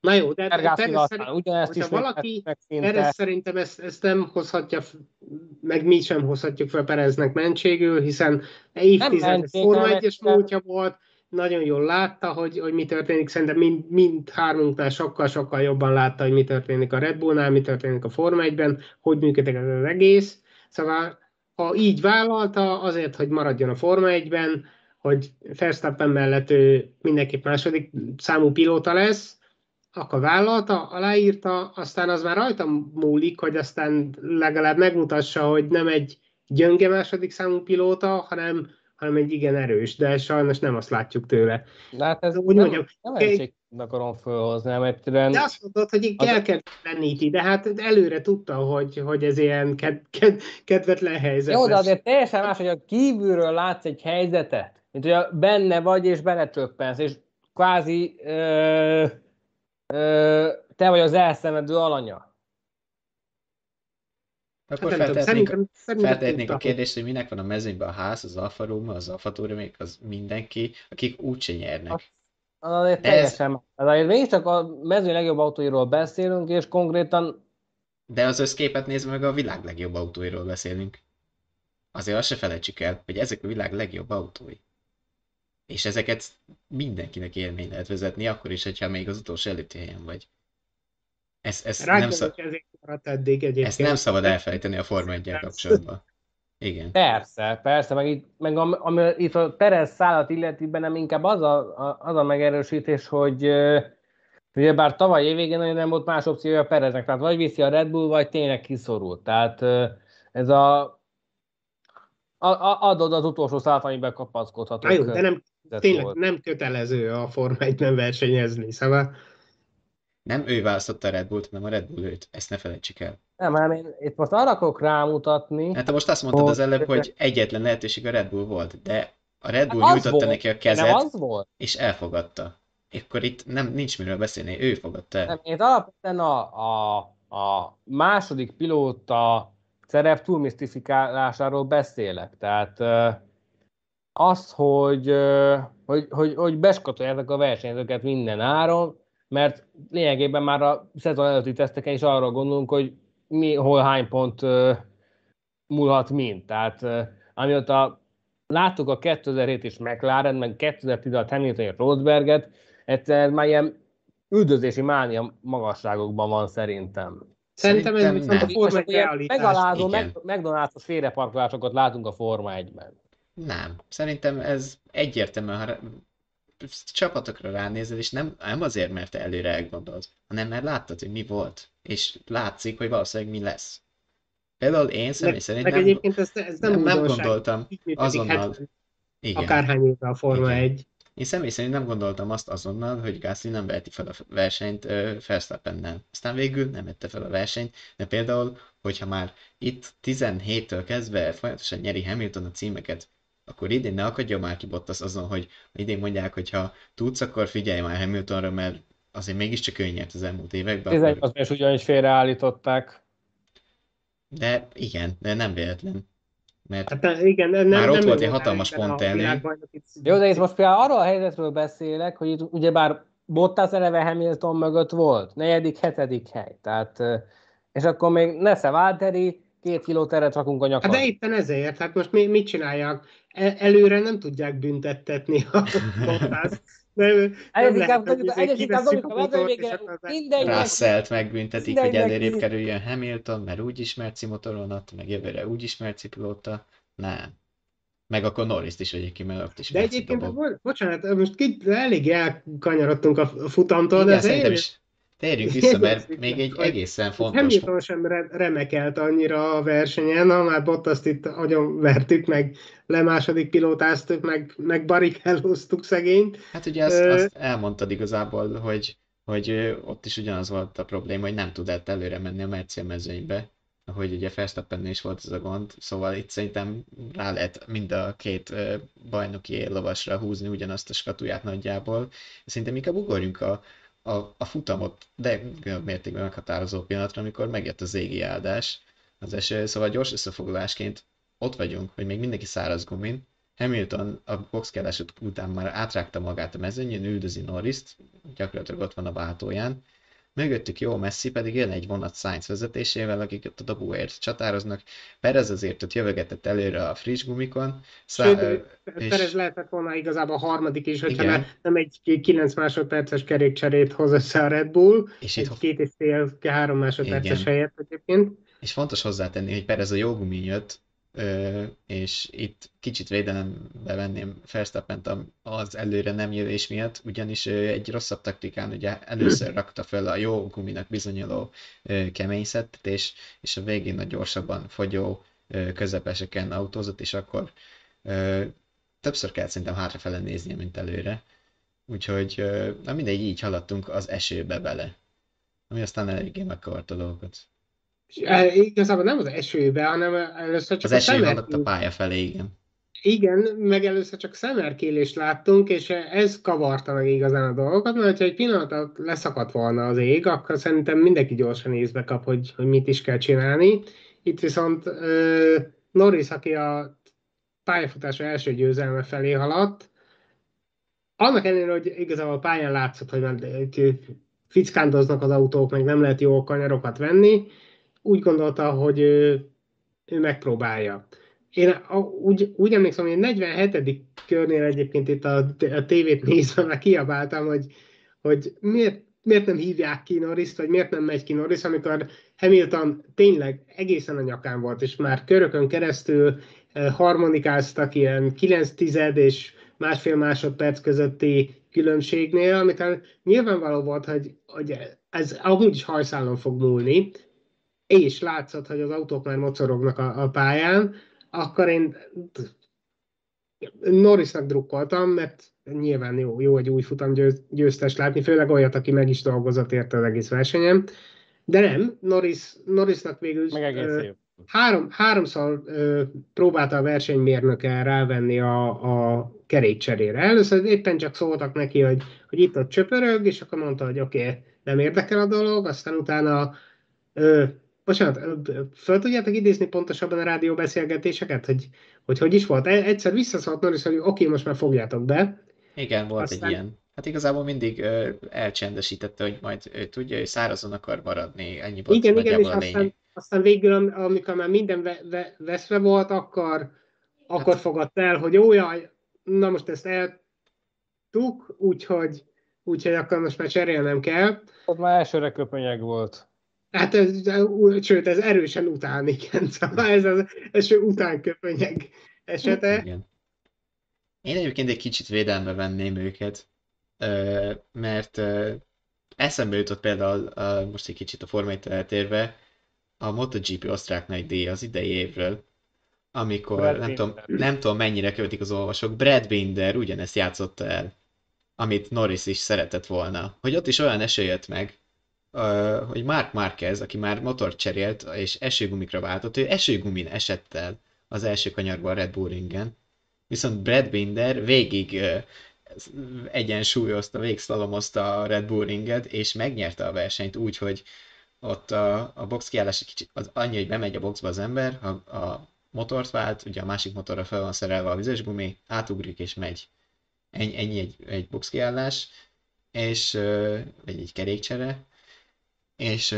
Na jó, de Perez szerint, ugyanezt is valaki, Perez szerintem ezt, ezt nem hozhatja, meg mi sem hozhatjuk fel Pereznek mentségül, hiszen évtized Forma 1-es múltja volt, nagyon jól látta, hogy, hogy mi történik, szerintem mind, mind hármunknál sokkal-sokkal jobban látta, hogy mi történik a Red Bullnál, mi történik a Forma 1-ben, hogy működik ez az egész. Szóval, ha így vállalta, azért, hogy maradjon a Forma 1-ben, hogy Verstappen mellett ő mindenképp második számú pilóta lesz, akkor vállalta, aláírta, aztán az már rajta múlik, hogy aztán legalább megmutassa, hogy nem egy gyönge második számú pilóta, hanem, hanem egy igen erős, de sajnos nem azt látjuk tőle. De hát ez úgy nem, mondjam, nem egy akarom fölhozni, nem egyszerűen... De azt mondod, hogy az... el kell lenníti, de hát előre tudta, hogy, hogy ez ilyen ked, ked, kedvetlen helyzet. Jó, de azért teljesen más, hogy a kívülről látsz egy helyzetet, mint hogy benne vagy és belecsöppensz, és kvázi ö- te vagy az elszenvedő alanya. Akkor hát feltehetnénk, feltehetnénk a kérdést, hogy minek van a mezőnyben a ház, az Alfa Romeo, az Alfa még az mindenki, akik úgyse nyernek. Az, az azért De teljesen. Ez... Azért még csak a mezőny legjobb autóiról beszélünk, és konkrétan... De az összképet nézve meg a világ legjobb autóiról beszélünk. Azért azt se felejtsük el, hogy ezek a világ legjobb autói. És ezeket mindenkinek élmény lehet vezetni, akkor is, hogyha még az utolsó előtti helyen vagy. Ez, ez nem, szab... eddig ezt nem szabad elfelejteni a Forma 1 kapcsolatban. Igen. Persze, persze, meg, itt, meg ami, ami itt a Perez szállat illeti bennem inkább az a, a, az a megerősítés, hogy ugye bár tavaly évvégén nagyon nem volt más opciója a Pereznek, tehát vagy viszi a Red Bull, vagy tényleg kiszorult. Tehát ez a adod az utolsó szállat, amiben kapaszkodhatok. jó, de nem, tényleg volt. nem kötelező a Forma 1 versenyezni, szóval... Nem ő választotta a Red Bullt, hanem a Red Bull őt. Ezt ne felejtsük el. Nem, hanem én itt most arra akarok rámutatni... Hát te most azt mondtad hogy... az előbb, hogy egyetlen lehetőség a Red Bull volt, de a Red Bull hát nyújtotta volt. neki a kezet, az volt. és elfogadta. Akkor itt nem, nincs miről beszélni, ő fogadta el. Nem, én alapvetően a, a, a második pilóta szerep túlmisztifikálásáról beszélek. Tehát az, hogy, hogy, hogy, hogy beskatolják a versenyzőket minden áron, mert lényegében már a szezon előtti teszteken is arra gondolunk, hogy mi, hol hány pont múlhat mind. Tehát amióta láttuk a 2007 is McLaren, meg 2016 Hamilton és Rosberget, egyszer már ilyen üldözési mánia magasságokban van szerintem. Szerintem, ez Szerintem viszont a. Forma egy megalázó, meg, McDonald's-os félreparkolásokat látunk a Forma 1-ben. Nem. Szerintem ez egyértelműen, ha csapatokra ránézel, és nem, nem azért, mert te előre elgondolod, hanem mert láttad, hogy mi volt, és látszik, hogy valószínűleg mi lesz. Például én személy Meg, szerint meg nem, egyébként ez, ez nem, nem, gondoltam azonnal. 70 Igen. Akárhány éve a Forma Igen. 1. Én személy szerint nem gondoltam azt azonnal, hogy Gasly nem veheti fel a versenyt Verstappennel. Aztán végül nem vette fel a versenyt, de például, hogyha már itt 17-től kezdve folyamatosan nyeri Hamilton a címeket, akkor idén ne akadja már ki Bottas azon, hogy idén mondják, hogy ha tudsz, akkor figyelj már Hamiltonra, mert azért mégiscsak ő nyert az elmúlt években. Akkor... 18-ban is ugyanis félreállították. De igen, de nem véletlen. Mert Hát igen, nem, Már nem ott volt egy hatalmas pont világbajnoki Jó, de itt most például arról a helyzetről beszélek, hogy itt ugyebár Bottas eleve Hamilton mögött volt, negyedik, hetedik hely. Tehát, és akkor még Nesze Válteri, két kiló teret rakunk a Hát nyakon. de éppen ezért, hát most mi, mit csináljak? E- előre nem tudják büntettetni a. Nem, Egyes nem inkább, lehet, hogy egyes inkább Domika a az- mindenkinek, Russellt megbüntetik, hogy előrébb kerüljön Hamilton, mert úgyis merci motoron ott, meg jövőre úgyis merci pilóta. Nem. Meg akkor Norris-t is ki, mert ott is De egyébként, bocsánat, most ki, elég elkanyarodtunk a futamtól, de Igen, ez szerintem én- is térjünk vissza, mert Hogy- még egy hogy- egészen fontos Hamilton sem re- remekelt annyira a versenyen, ha már Bottaszt itt agyon vertük, meg lemásodik pilótáztuk, meg, meg barikálóztuk szegényt. Hát ugye azt, azt elmondtad igazából, hogy, hogy ott is ugyanaz volt a probléma, hogy nem tudott előre menni a Mercia mezőnybe, ahogy ugye Verstappennél is volt ez a gond, szóval itt szerintem rá lehet mind a két bajnoki éllovasra húzni ugyanazt a skatuját nagyjából. Szerintem inkább ugorjunk a, a, a futamot, de mértékben meghatározó pillanatra, amikor megjött az égi áldás, az eső, szóval gyors összefoglalásként ott vagyunk, hogy még mindenki száraz gumin, Hamilton a boxkelés után már átrágta magát a mezőnyön, üldözi Norriszt, gyakorlatilag ott van a váltóján. Mögöttük jó messzi, pedig jön egy vonat Sainz vezetésével, akik ott a dobóért csatároznak. Perez azért ott jövögetett előre a friss gumikon. Szá- Sőt, és... Perez lehetett volna igazából a harmadik is, hogyha Igen. ne, nem egy 9 másodperces kerékcserét hoz össze a Red Bull, és, egy itt, két és fél, három másodperces Igen. helyett egyébként. és fontos hozzátenni, hogy Perez a jó gumin jött, és itt kicsit védelembe venném Verstappent az előre nem jövés miatt, ugyanis egy rosszabb taktikán ugye először rakta fel a jó guminak bizonyuló ö, kemény szettet, és, és a végén a gyorsabban fogyó ö, közepeseken autózott, és akkor többször kell szerintem hátrafele néznie, mint előre. Úgyhogy ö, na mindegy, így haladtunk az esőbe bele. Ami aztán eléggé megkavart a dolgokat. Eh, igazából nem az esőbe, hanem először csak Az eső haladt a pálya felé, igen. Igen, meg először csak szemerkélést láttunk, és ez kavarta meg igazán a dolgokat, mert ha egy pillanat leszakadt volna az ég, akkor szerintem mindenki gyorsan észbe kap, hogy, hogy mit is kell csinálni. Itt viszont uh, Norris, aki a pályafutása első győzelme felé haladt, annak ellenére, hogy igazából a pályán látszott, hogy fickándoznak az autók, meg nem lehet jó kanyarokat venni, úgy gondolta, hogy ő, megpróbálja. Én úgy, úgy emlékszem, hogy a 47. körnél egyébként itt a, a tévét nézve már kiabáltam, hogy, hogy miért, miért nem hívják ki Norris, vagy miért nem megy ki Norris, amikor Hamilton tényleg egészen a nyakán volt, és már körökön keresztül harmonikáztak ilyen 9 tized és másfél másodperc közötti különbségnél, amit nyilvánvaló volt, hogy, hogy ez amúgy is hajszálon fog múlni, és látszott, hogy az autók már mocorognak a, a pályán, akkor én Norrisnak drukkoltam, mert nyilván jó, jó egy új futam győz, győztes látni, főleg olyat, aki meg is dolgozott érte az egész versenyen. De nem, Norris, Norrisnak végül Meg egész ö, év. három, háromszor ö, próbálta a versenymérnöke rávenni a, a kerékcserére. Először éppen csak szóltak neki, hogy, hogy itt ott csöpörög, és akkor mondta, hogy oké, okay, nem érdekel a dolog, aztán utána ö, Bocsánat, föl tudjátok idézni pontosabban a rádióbeszélgetéseket, hogy, hogy hogy is volt? E- Egyszer visszaszólt Norris, hogy oké, most már fogjátok be. Igen, volt Aztán- egy ilyen. Hát igazából mindig ö, elcsendesítette, hogy majd ő tudja, hogy szárazon akar maradni, ennyi volt igen, igen, és a lényeg. aztán, aztán végül, am- amikor már minden ve, ve, veszve volt, akkor, akkor Hát- fogadt el, hogy ó, jaj, na most ezt eltuk, úgyhogy, úgyhogy akkor most már cserélnem kell. Ott már elsőre köpönyeg volt. Hát ez, sőt, ez erősen után, igen. Szóval ez az első utánköpönyeg esete. Igen. Én egyébként egy kicsit védelme venném őket, mert eszembe jutott például most egy kicsit a formait eltérve, a MotoGP osztrák nagy díj az idei évről, amikor Brad nem tudom, nem tudom mennyire követik az olvasók, Brad Binder ugyanezt játszotta el, amit Norris is szeretett volna. Hogy ott is olyan esély jött meg, hogy Mark Marquez, aki már motor cserélt és esőgumikra váltott, ő esőgumin esett el az első kanyarban a Red Bull ringen. Viszont Brad Binder végig egyensúlyozta, végszlalomozta a Red Bull ringet, és megnyerte a versenyt úgy, hogy ott a, a box kiállás kicsit az annyi, hogy bemegy a boxba az ember, a, a motort vált, ugye a másik motorra fel van szerelve a vizes gumi, átugrik és megy. Ennyi, ennyi egy, egy box kiállás, és, vagy egy kerékcsere, és,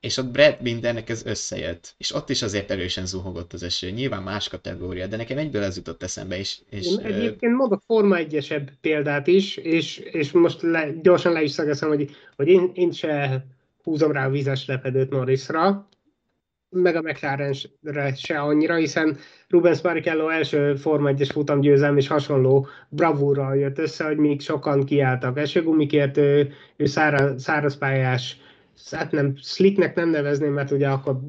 és ott Brad Bindernek ez összejött. És ott is azért erősen zuhogott az eső. Nyilván más kategória, de nekem egyből ez jutott eszembe is. És, Én egyébként mondok Forma 1 példát is, és, és most le, gyorsan le is szagaszom, hogy, hogy én, én se húzom rá a vizes lepedőt Norrisra, meg a McLarenre se annyira, hiszen Rubens Barrichello első Forma 1-es futamgyőzelm és hasonló bravúrral jött össze, hogy még sokan kiálltak esőgumikért, ő, ő száraz, szárazpályás, hát nem, slicknek nem nevezném, mert ugye akkor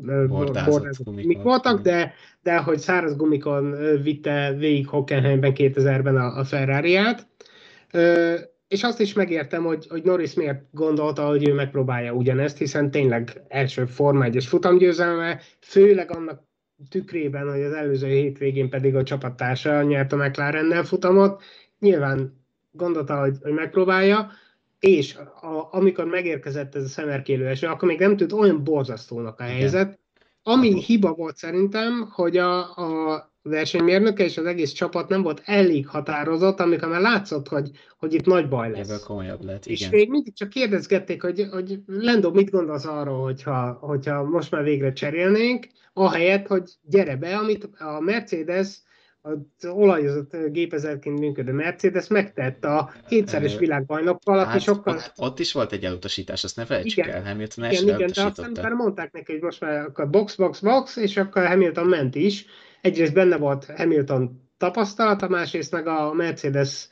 mik voltak, de, de hogy száraz gumikon vitte végig Hockenheimben 2000-ben a, a Ferrari-át és azt is megértem, hogy, hogy Norris miért gondolta, hogy ő megpróbálja ugyanezt, hiszen tényleg első Forma 1-es futamgyőzelme, főleg annak tükrében, hogy az előző hétvégén pedig a csapattársa nyert a McLarennel futamot, nyilván gondolta, hogy, hogy megpróbálja, és a, amikor megérkezett ez a szemerkélő eső, akkor még nem tűnt olyan borzasztónak a helyzet, Igen. ami hiba volt szerintem, hogy a, a versenymérnöke és az egész csapat nem volt elég határozott, amikor már látszott, hogy, hogy itt nagy baj lesz. Ebből komolyabb lett, igen. És még mindig csak kérdezgették, hogy, hogy Lendo, mit gondolsz arról, hogyha, hogyha most már végre cserélnénk, ahelyett, hogy gyere be, amit a Mercedes az olajozott gépezetként működő Mercedes megtett a kétszeres világbajnokkal, hát, aki sokkal... Ott, ott is volt egy elutasítás, azt ne felejtsük igen, el, Hamilton igen, igen, de aztán mondták neki, hogy most már akkor box, box, box, és akkor Hamilton ment is, egyrészt benne volt Hamilton tapasztalata, másrészt meg a Mercedes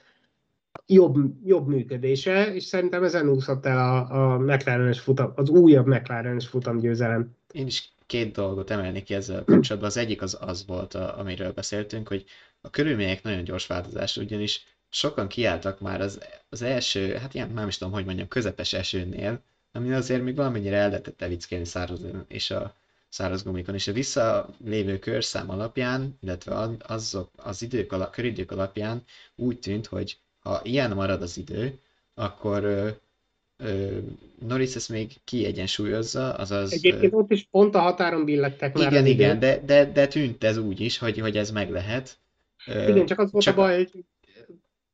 jobb, jobb működése, és szerintem ezen úszott el a, a McLaren-es futam, az újabb McLaren-es futamgyőzelem. Én is két dolgot emelnék ki ezzel kapcsolatban. Az egyik az az volt, a, amiről beszéltünk, hogy a körülmények nagyon gyors változás, ugyanis sokan kiálltak már az, az első, hát ilyen, nem is tudom, hogy mondjam, közepes esőnél, ami azért még valamennyire el lehetett evickélni szárazon, és a száraz gumikon, és a visszalévő körszám alapján, illetve azok az idők alap, köridők alapján úgy tűnt, hogy ha ilyen marad az idő, akkor Norris ezt még kiegyensúlyozza, azaz... Egyébként ott is pont a határon billettek már Igen, igen, de, de, de tűnt ez úgy is, hogy, hogy ez meg lehet. Igen, csak az volt csak a baj, hogy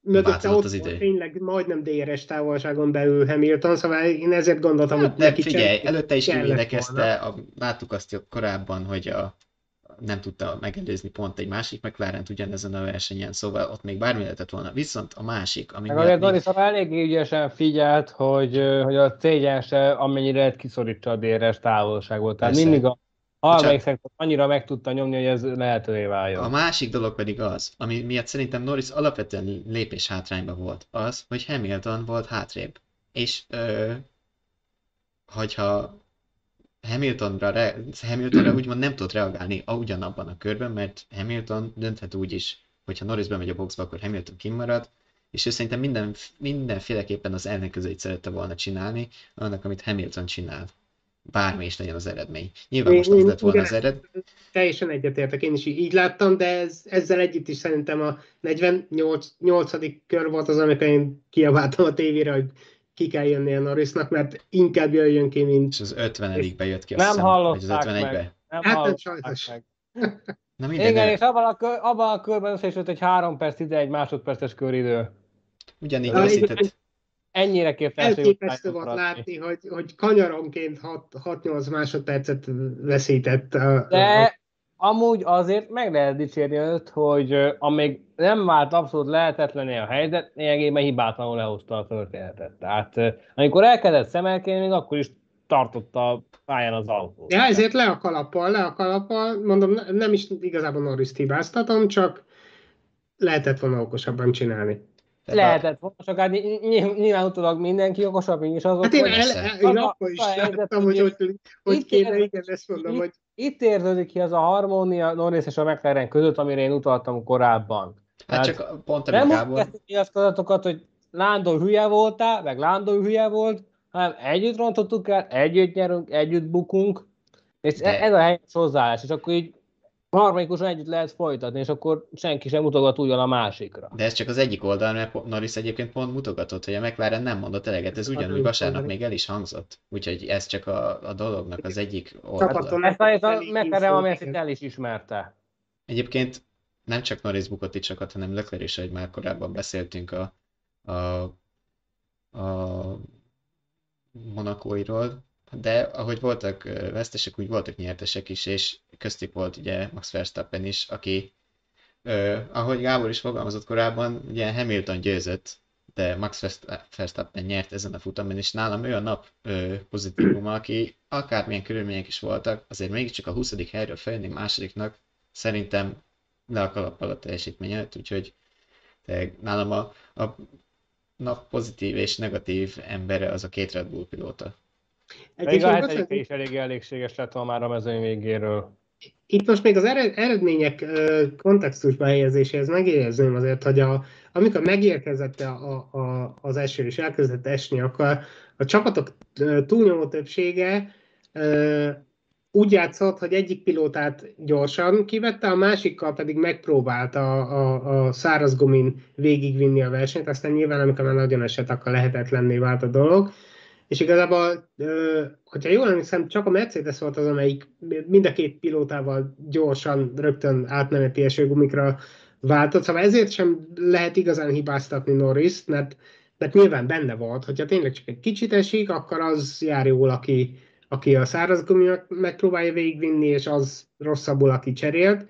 mögötte ott az idő. tényleg majdnem DRS távolságon belül Hamilton, szóval én ezért gondoltam, hát, hogy neki figyelj, előtte is kivédekezte, a, láttuk azt korábban, hogy a, nem tudta megelőzni pont egy másik McLaren ugyanezen a versenyen, szóval ott még bármi lehetett volna. Viszont a másik, ami Meg azért még... Norris elég ügyesen figyelt, hogy, hogy a cégyen se amennyire lehet kiszorítsa a DRS távolságot. Tehát Persze. mindig a Harmadik szektor annyira meg tudta nyomni, hogy ez lehetővé váljon. A másik dolog pedig az, ami miatt szerintem Norris alapvetően lépés hátrányba volt, az, hogy Hamilton volt hátrébb. És ö, hogyha Hamiltonra, re, Hamiltonra úgymond nem tudott reagálni ugyanabban a körben, mert Hamilton dönthet úgy is, hogyha Norris bemegy a boxba, akkor Hamilton kimarad, és ő szerintem minden, mindenféleképpen az ellenkezőit szerette volna csinálni, annak, amit Hamilton csinál bármi is legyen az eredmény. Nyilván most az lett volna az eredmény. Teljesen egyetértek, én is így láttam, de ez, ezzel együtt is szerintem a 48. kör volt az, amikor én kiabáltam a tévére, hogy ki kell jönni a Norrisnak, mert inkább jöjjön ki, mint... És az 50 be jött ki, azt nem hallották az meg. Nem hát nem sajnos. Meg. Na minden, Igen, és abban a, kör, abban a körben összesült egy 3 perc, 11 másodperces köridő. Ugyanígy veszített ennyire képes. Elképesztő volt látni, hogy, hogy kanyaronként 6-8 másodpercet veszített. A, De amúgy azért meg lehet dicsérni őt, hogy amíg nem vált abszolút lehetetlené a helyzet, lényegében hibátlanul lehozta a történetet. Tehát amikor elkezdett szemelkélni, még akkor is tartotta a pályán az autót. Ja, ezért le a kalappal, le a kalappal, mondom, nem is igazából Norris hibáztatom, csak lehetett volna okosabban csinálni. Tehát Lehetett volna, csak hát nyilván utólag mindenki okosabb, mint is azok. Hát én, el, én akkor is láttam, hogy hogy, hogy kéne, igen, ezt mondom, hogy... Itt érződik ki az a harmónia Norris és a McLaren között, amire én utaltam korábban. Hát csak pont nem Gábor... Nyilatkozatokat, hogy Lándor hülye voltál, meg Lándor hülye volt, hanem együtt rontottuk el, együtt nyerünk, együtt bukunk, és De... ez a helyes hozzáállás, és akkor így harmadikusan együtt lehet folytatni, és akkor senki sem mutogat ugyan a másikra. De ez csak az egyik oldal, mert Norris egyébként pont mutogatott, hogy a McLaren nem mondott eleget, ez ugyanúgy vasárnap még el is hangzott. Úgyhogy ez csak a, a dolognak az egyik oldal. Ezt a, ezt a McLaren, ami ezt el is ismerte. Egyébként nem csak Norris bukott itt sokat, hanem Leclerc is, hogy már korábban beszéltünk a, a, a monakóiról, de ahogy voltak vesztesek, úgy voltak nyertesek is, és köztük volt ugye Max Verstappen is, aki, uh, ahogy Gábor is fogalmazott korábban, ugye Hamilton győzött, de Max Verstappen nyert ezen a futamon, és nálam ő a nap uh, pozitívum, aki akármilyen körülmények is voltak, azért mégiscsak a 20. helyről feljönni másodiknak, szerintem le a kalappal a teljesítményet, úgyhogy nálam a, a nap pozitív és negatív embere az a két Red Bull pilóta. Még a hetedik is elég elégséges lett volna már a mezőny végéről. Itt most még az eredmények kontextusba helyezéséhez megérezném azért, hogy a, amikor megérkezett a, a, az eső és elkezdett esni, akkor a csapatok túlnyomó többsége úgy játszott, hogy egyik pilótát gyorsan kivette, a másikkal pedig megpróbálta a, a, a száraz gumin végigvinni a versenyt, aztán nyilván amikor már nagyon esett, akkor lehetetlenné vált a dolog. És igazából, hogyha jól emlékszem, csak a Mercedes volt az, amelyik mind a két pilótával gyorsan, rögtön átmeneti esőgumikra váltott, szóval ezért sem lehet igazán hibáztatni Norris, mert, mert nyilván benne volt, hogyha tényleg csak egy kicsit esik, akkor az jár jól, aki, aki a száraz guminak megpróbálja végigvinni, és az rosszabbul, aki cserélt.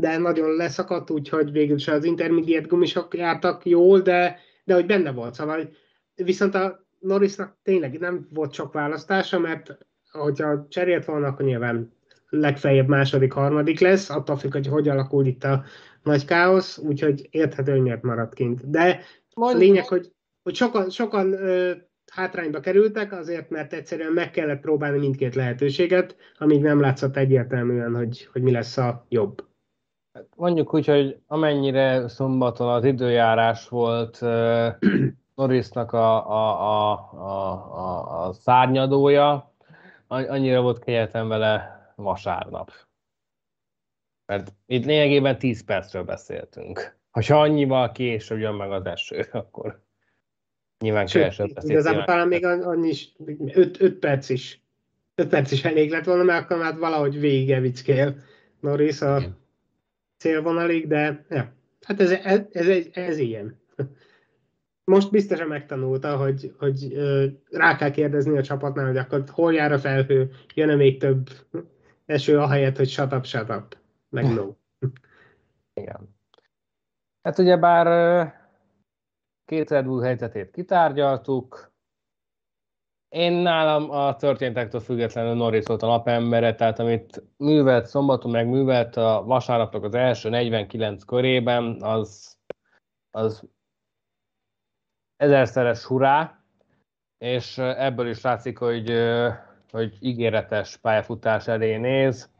De nagyon leszakadt, úgyhogy végül is az intermediate gumisok jártak jól, de, de hogy benne volt. Szóval viszont a Norrisnak tényleg nem volt sok választása, mert hogyha cserélt volna, akkor nyilván legfeljebb második, harmadik lesz, attól függ, hogy hogy alakul itt a nagy káosz, úgyhogy érthető, hogy miért maradt kint. De Mondjuk. a lényeg, hogy, hogy sokan, sokan ö, hátrányba kerültek, azért, mert egyszerűen meg kellett próbálni mindkét lehetőséget, amíg nem látszott egyértelműen, hogy, hogy mi lesz a jobb. Mondjuk úgy, hogy amennyire szombaton az időjárás volt Norrisnak a, a, a, a, a, a szárnyadója, annyira volt kegyetlen vele vasárnap. Mert itt lényegében 10 percről beszéltünk. Ha annyival később jön meg az eső, akkor nyilván kevesebb beszélt. Igazából talán még annyi is, 5 perc is. 5 perc is elég lett volna, mert akkor már valahogy végig evickél Norris a célvonalig, de ja. hát ez, ez, ez, ez, ez ilyen most biztosan megtanulta, hogy, hogy rá kell kérdezni a csapatnál, hogy akkor hol jár a felhő, jön-e még több eső, ahelyett, hogy shut up, shut up, meg no. Igen. Hát ugye bár két Red Bull helyzetét kitárgyaltuk, én nálam a történtektől függetlenül Norris volt a napembere, tehát amit művelt szombaton, meg művelt a vasárnapnak az első 49 körében, az, az ezerszeres hurrá, és ebből is látszik, hogy, hogy ígéretes pályafutás elé néz,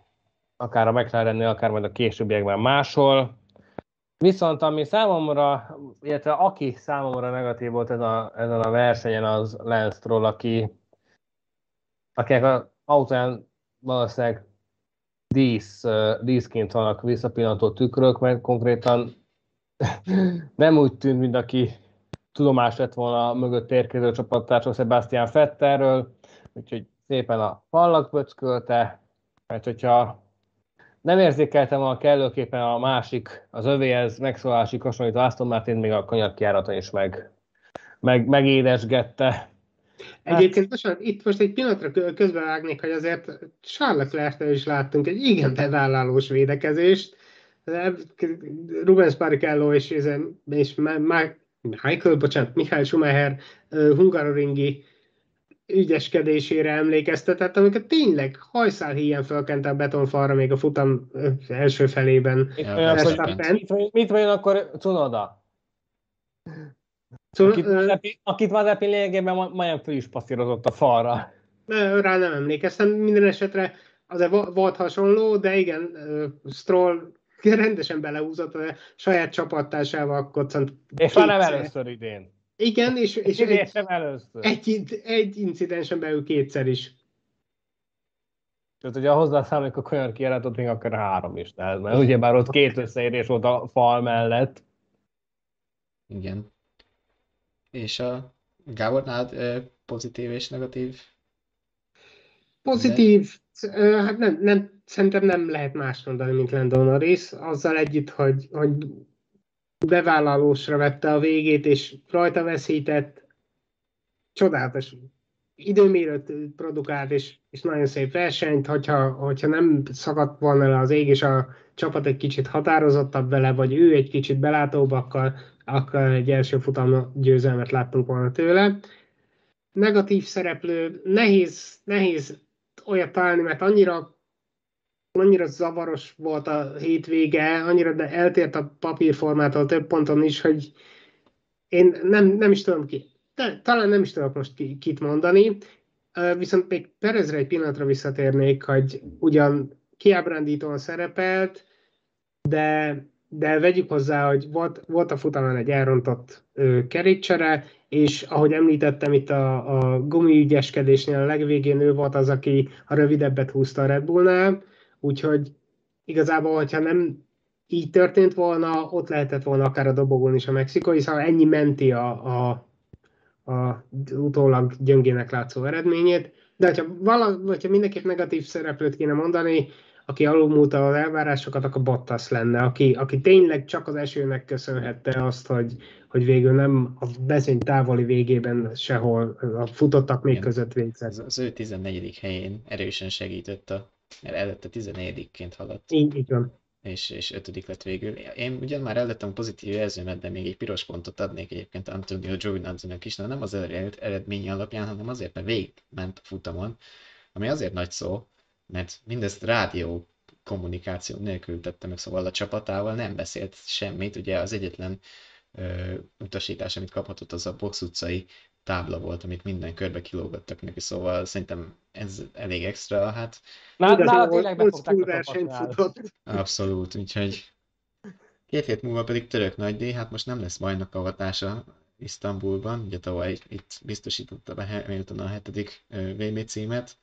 akár a McLarennél, akár majd a későbbiekben máshol. Viszont ami számomra, illetve aki számomra negatív volt ez a, ezen a versenyen, az Lance Stroll, aki, akinek az autóján valószínűleg dísz, díszként vannak visszapillantó tükrök, mert konkrétan nem úgy tűnt, mint aki tudomás lett volna a mögött érkező csapattársról Sebastian Fetterről, úgyhogy szépen a fallak pöckölte, mert hogyha nem érzékeltem a kellőképpen a másik, az övéhez megszólási hasonlító Aston Martin még a kanyarkiáraton is meg, meg, megédesgette. Egyébként most, itt most egy pillanatra közbevágnék, hogy azért Charles leclerc is láttunk egy igen bevállalós védekezést. Rubens Barrichello és, és Michael, bocsánat, Michael Schumacher, Hungaroringi ügyeskedésére emlékeztetett, amikor tényleg hajszál híján fölkente a betonfalra még a futam első felében. Mit, Ja, mit, mit vajon akkor Cunoda? Akit, Mazepin, akit Mazepin lényegében ma- majdnem föl is passzírozott a falra. Rá nem emlékeztem, minden esetre azért vo- volt hasonló, de igen, Stroll rendesen belehúzott, a saját csapattársával koccant. És már nem először idén. Igen, és, és idén egy, sem először. egy, egy incidensen belül kétszer is. Tehát, hogyha hozzászámoljuk a Konyor kiáratot, még akár három is lehet, mert ugyebár ott két összeérés volt a fal mellett. Igen. És a Gábor, nálad pozitív és negatív? Pozitív, ö, hát nem, nem, szerintem nem lehet más mondani, mint Lando Norris, azzal együtt, hogy, hogy bevállalósra vette a végét, és rajta veszített, csodálatos. Időmérőt produkált, és, és nagyon szép versenyt, hogyha, hogyha nem szakadt volna le az ég, és a csapat egy kicsit határozottabb vele, vagy ő egy kicsit belátóbb, akkor, akkor egy első futam győzelmet láttunk volna tőle. Negatív szereplő, nehéz, nehéz olyat találni, mert annyira annyira zavaros volt a hétvége, annyira de eltért a papírformától több ponton is, hogy én nem, nem is tudom ki, de, talán nem is tudok most ki, kit mondani, viszont még Perezre egy pillanatra visszatérnék, hogy ugyan kiábrándítóan szerepelt, de, de vegyük hozzá, hogy volt, volt a futamon egy elrontott ö, kerékcsere, és ahogy említettem itt a, a gumiügyeskedésnél a legvégén ő volt az, aki a rövidebbet húzta a Red Bullnál, úgyhogy igazából, hogyha nem így történt volna, ott lehetett volna akár a dobogón is a mexikói, szóval ennyi menti a, a, a utólag gyöngének látszó eredményét. De hogyha, vala, hogyha mindenképp negatív szereplőt kéne mondani, aki alulmúlta az elvárásokat, akkor Bottas lenne, aki, aki tényleg csak az esőnek köszönhette azt, hogy, hogy végül nem a mezőny távoli végében sehol a futottak még Igen. között végzett. Az, az ő 14. helyén erősen segített, a, mert előtte 14-ként haladt, Így, így van. és, és ötödik lett végül. Én ugyan már előttem a pozitív jelzőmet, de még egy piros pontot adnék egyébként Antonio Giovinazzi-nak is, de nem az ered- eredménye alapján, hanem azért, mert végigment a futamon, ami azért nagy szó, mert mindezt rádió kommunikáció nélkül tette meg, szóval a csapatával nem beszélt semmit, ugye az egyetlen ö, utasítás, amit kaphatott, az a box utcai tábla volt, amit minden körbe kilógattak neki, szóval szerintem ez elég extra, hát Nála tényleg futott. abszolút, úgyhogy két hét múlva pedig török nagy díj, hát most nem lesz bajnok avatása Isztambulban, ugye tavaly itt biztosította be Hamilton a hetedik VB címet,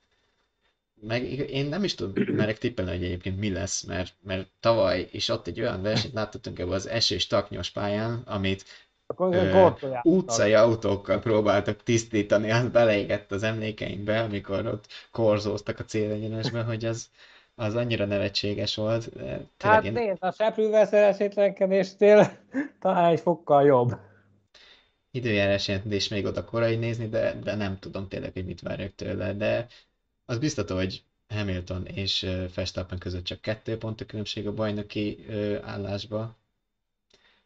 meg én nem is tudom, merek tippelni, hogy egyébként mi lesz, mert, mert tavaly is ott egy olyan versenyt láttattunk ebbe az esős taknyos pályán, amit Akkor Ö, utcai autókkal próbáltak tisztítani, az beleégett az emlékeinkbe, amikor ott korzóztak a célegyenesbe, hogy az, az annyira nevetséges volt. Hát Tényleg én nézd, a seprűvel szerencsétlenkedéstél talán egy fokkal jobb. időjárás jelentés még oda korai nézni, de, de nem tudom tényleg, hogy mit várjak tőle, de az biztató, hogy Hamilton és Verstappen között csak kettő pont a különbség a bajnoki állásba.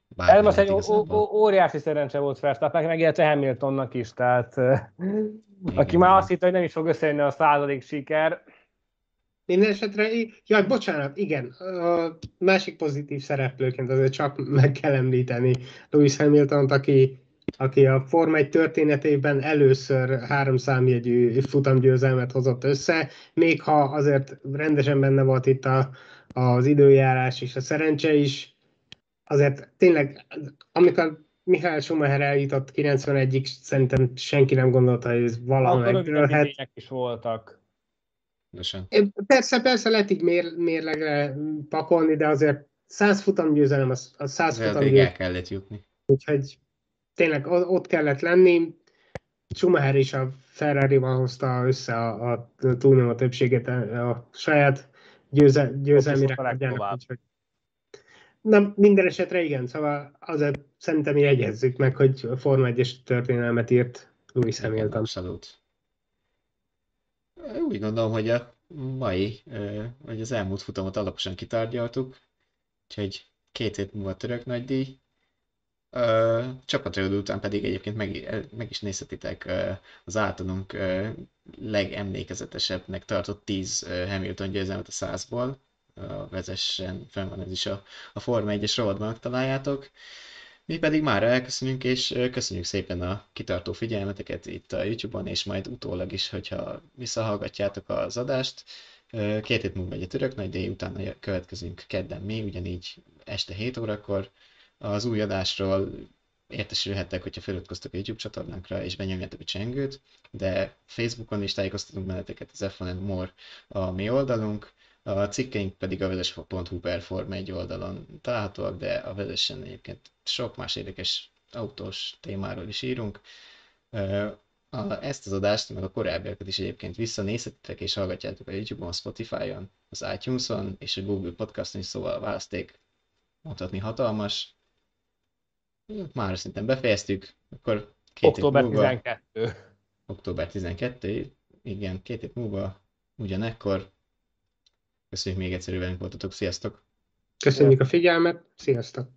Bár Ez most egy ó- igazából. ó- óriási szerencse volt Verstappennek, meg illetve Hamiltonnak is, tehát aki már azt hitte, hogy nem is fog összejönni a századik siker, Minden esetre, jaj, bocsánat, igen, a másik pozitív szereplőként azért csak meg kell említeni Lewis Hamilton-t, aki, aki a Forma 1 történetében először három számjegyű futamgyőzelmet hozott össze, még ha azért rendesen benne volt itt a, az időjárás és a szerencse is, azért tényleg, amikor Mihály Schumacher eljutott 91-ig, szerintem senki nem gondolta, hogy ez valaha idények is voltak. Persze, persze lehet így mér, mérlegre pakolni, de azért 100 futam győzelem, az, az 100 Azért futam győzelem, el kellett jutni. úgyhogy tényleg ott kellett lenni. Schumacher is a Ferrari-val hozta össze a, a túlnyomó többséget a, a saját győze, győzelmi rekordjának. Na, minden esetre igen, szóval azért szerintem jegyezzük meg, hogy Forma 1-es történelmet írt Lewis Hamilton. abszolút. Úgy gondolom, hogy a mai, vagy az elmúlt futamot alaposan kitárgyaltuk, úgyhogy két hét múlva török nagydíj. ö, csapatriódó után pedig egyébként meg, meg is nézhetitek az általunk legemlékezetesebbnek tartott 10 Hamilton győzelmet a százból. Vezessen, fenn van ez is a, a Forma 1-es rovatban találjátok. Mi pedig már elköszönünk, és köszönjük szépen a kitartó figyelmeteket itt a YouTube-on, és majd utólag is, hogyha visszahallgatjátok az adást. Két hét múlva egy török nagy díj, utána következünk kedden mi, ugyanígy este 7 órakor. Az új adásról értesülhettek, hogyha feliratkoztok a YouTube csatornánkra, és benyomjátok a csengőt, de Facebookon is tájékoztatunk benneteket az F1 More a mi oldalunk, a cikkeink pedig a vezes.hu per Form egy oldalon találhatóak, de a vezessen egyébként sok más érdekes autós témáról is írunk. A, ezt az adást, meg a korábbiakat is egyébként visszanézhetitek és hallgatjátok a YouTube-on, Spotify-on, az iTunes-on és a Google Podcast-on is, szóval a választék mondhatni hatalmas. Már szerintem befejeztük, akkor két Október múlva, 12. Október 12, igen, két hét múlva ugyanekkor. Köszönjük még egyszer, voltatok, sziasztok! Köszönjük a figyelmet, sziasztok!